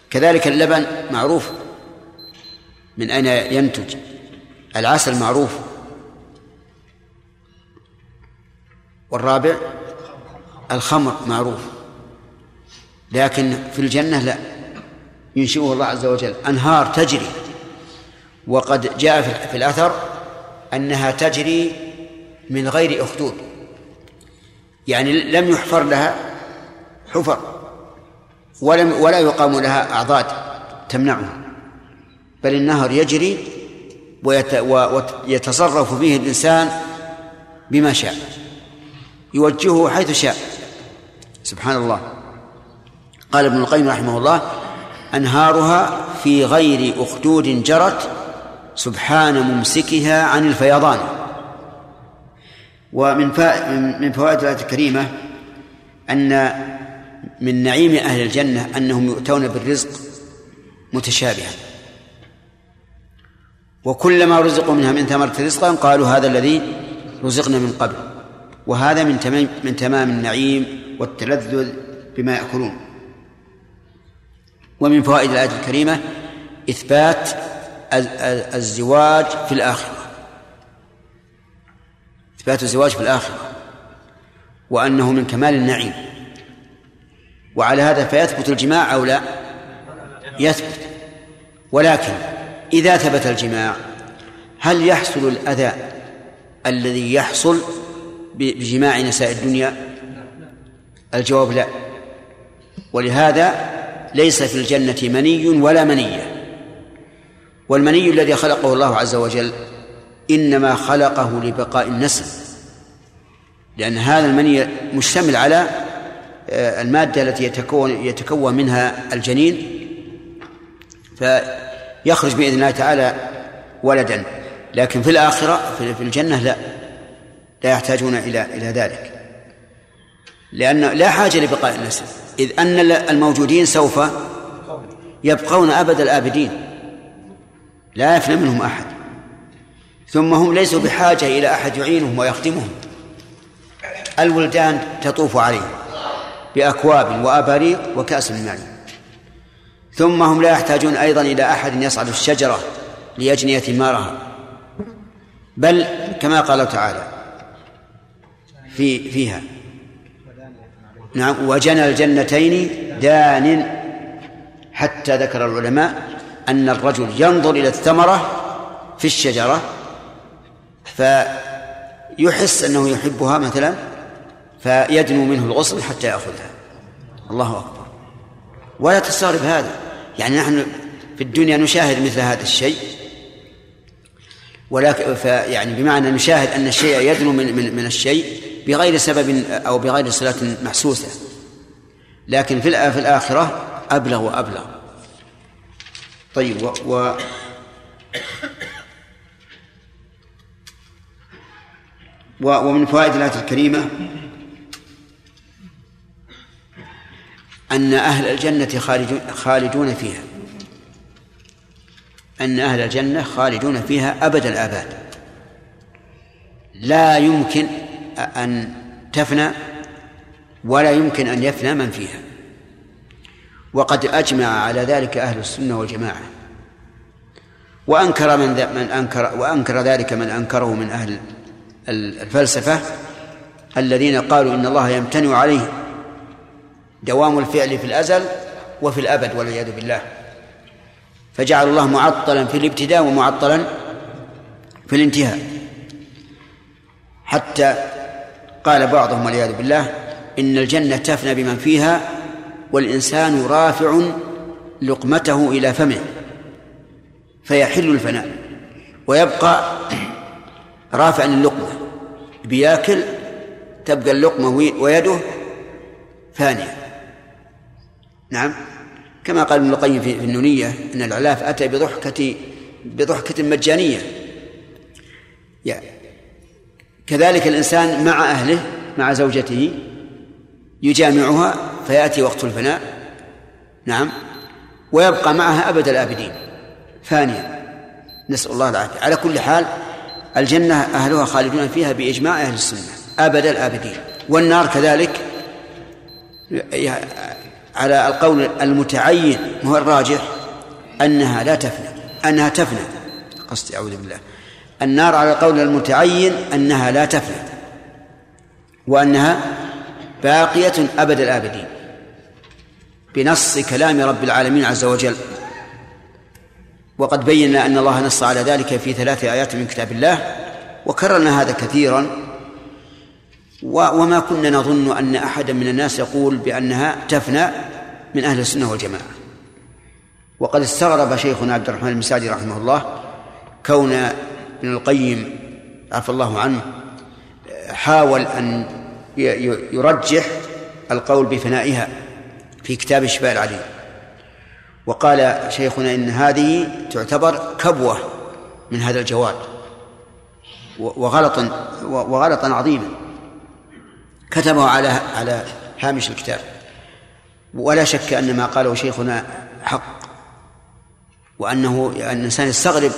كذلك اللبن معروف من أين ينتج. العسل معروف. والرابع الخمر معروف. لكن في الجنة لا. ينشئه الله عز وجل. أنهار تجري. وقد جاء في الأثر أنها تجري من غير أخدود. يعني لم يحفر لها حفر ولم ولا يقام لها أعضاد تمنعها. بل النهر يجري ويتصرف فيه الإنسان بما شاء يوجهه حيث شاء. سبحان الله. قال ابن القيم رحمه الله أنهارها في غير أخدود جرت سبحان ممسكها عن الفيضان. ومن من فوائد الآية الكريمة أن من نعيم أهل الجنة أنهم يؤتون بالرزق متشابها. وكلما رزقوا منها من ثمرة رزقا قالوا هذا الذي رزقنا من قبل. وهذا من تمام من تمام النعيم والتلذذ بما يأكلون. ومن فوائد الآية الكريمة إثبات الزواج في الآخرة. إثبات الزواج في الآخرة وأنه من كمال النعيم. وعلى هذا فيثبت الجماع أو لا؟ يثبت. ولكن إذا ثبت الجماع هل يحصل الأذى الذي يحصل بجماع نساء الدنيا؟ الجواب لا. ولهذا ليس في الجنة مني ولا منية. والمني الذي خلقه الله عز وجل إنما خلقه لبقاء النسل. لأن هذا المني مشتمل على آه، المادة التي يتكون يتكون منها الجنين فيخرج بإذن الله تعالى ولدا. لكن في الآخرة في الجنة لا لا يحتاجون إلى إلى ذلك. لأن لا حاجة لبقاء النسل. إذ أن الموجودين سوف يبقون أبد الآبدين. لا يفنى منهم أحد. ثم هم ليسوا بحاجة إلى أحد يعينهم ويخدمهم. الولدان تطوف عليهم بأكواب وأباريق وكأس من معين ثم هم لا يحتاجون أيضا إلى أحد يصعد الشجرة ليجني ثمارها بل كما قال تعالى في فيها نعم وجنى الجنتين دان. حتى ذكر العلماء أن الرجل ينظر إلى الثمرة في الشجرة فيحس أنه يحبها مثلا فيدنو منه الغصن حتى يأخذها. الله أكبر. ولا تستغرب هذا. يعني نحن في الدنيا نشاهد مثل هذا الشيء. ولكن يعني بمعنى نشاهد أن الشيء يدنو من, من, من الشيء بغير سبب أو بغير صلة محسوسة. لكن في الآخرة أبلغ وأبلغ. طيب و, و ومن فوائد الآية الكريمة أن أهل الجنة خالدون فيها. أن أهل الجنة خالدون فيها أبد الآباد. لا يمكن أن تفنى ولا يمكن أن يفنى من فيها. وقد أجمع على ذلك أهل السنة والجماعة. وأنكر من من أنكر وأنكر ذلك من أنكره من أهل الفلسفة الذين قالوا إن الله يمتنع عليه دوام الفعل في الأزل وفي الأبد والعياذ بالله. فجعل الله معطلا في الابتداء ومعطلا في الانتهاء. حتى قال بعضهم والعياذ بالله إن الجنة تفنى بمن فيها والإنسان رافع لقمته إلى فمه فيحل الفناء ويبقى رافعا اللقمة بياكل تبقى اللقمة ويده فانية. نعم. كما قال ابن القيم في النونية أن العلاف أتى بضحكة بضحكة مجانية. يعني كذلك الإنسان مع أهله مع زوجته يجامعها فيأتي وقت الفناء. نعم. ويبقى معها أبد الآبدين. فانيا نسأل الله العافية. على كل حال الجنة أهلها خالدون فيها بإجماع أهل السنة أبد الآبدين. والنار كذلك على القول المتعين هو الراجح أنها لا تفنى أنها تفنى. قصدي أعوذ بالله. النار على القول المتعين أنها لا تفنى. وأنها باقية أبد الآبدين. بنص كلام رب العالمين عز وجل. وقد بينا أن الله نص على ذلك في ثلاث آيات من كتاب الله وكررنا هذا كثيرا وما كنا نظن أن أحدا من الناس يقول بأنها تفنى من أهل السنة والجماعة. وقد استغرب شيخنا عبد الرحمن المساعدي رحمه الله كون ابن القيم عفى الله عنه حاول أن يرجح القول بفنائها في كتاب الشفاء العليم. وقال شيخنا إن هذه تعتبر كبوة من هذا الجواد وغلطا وغلطا عظيما. كتبه على على هامش الكتاب. ولا شك أن ما قاله شيخنا حق وأنه أن الإنسان يستغرب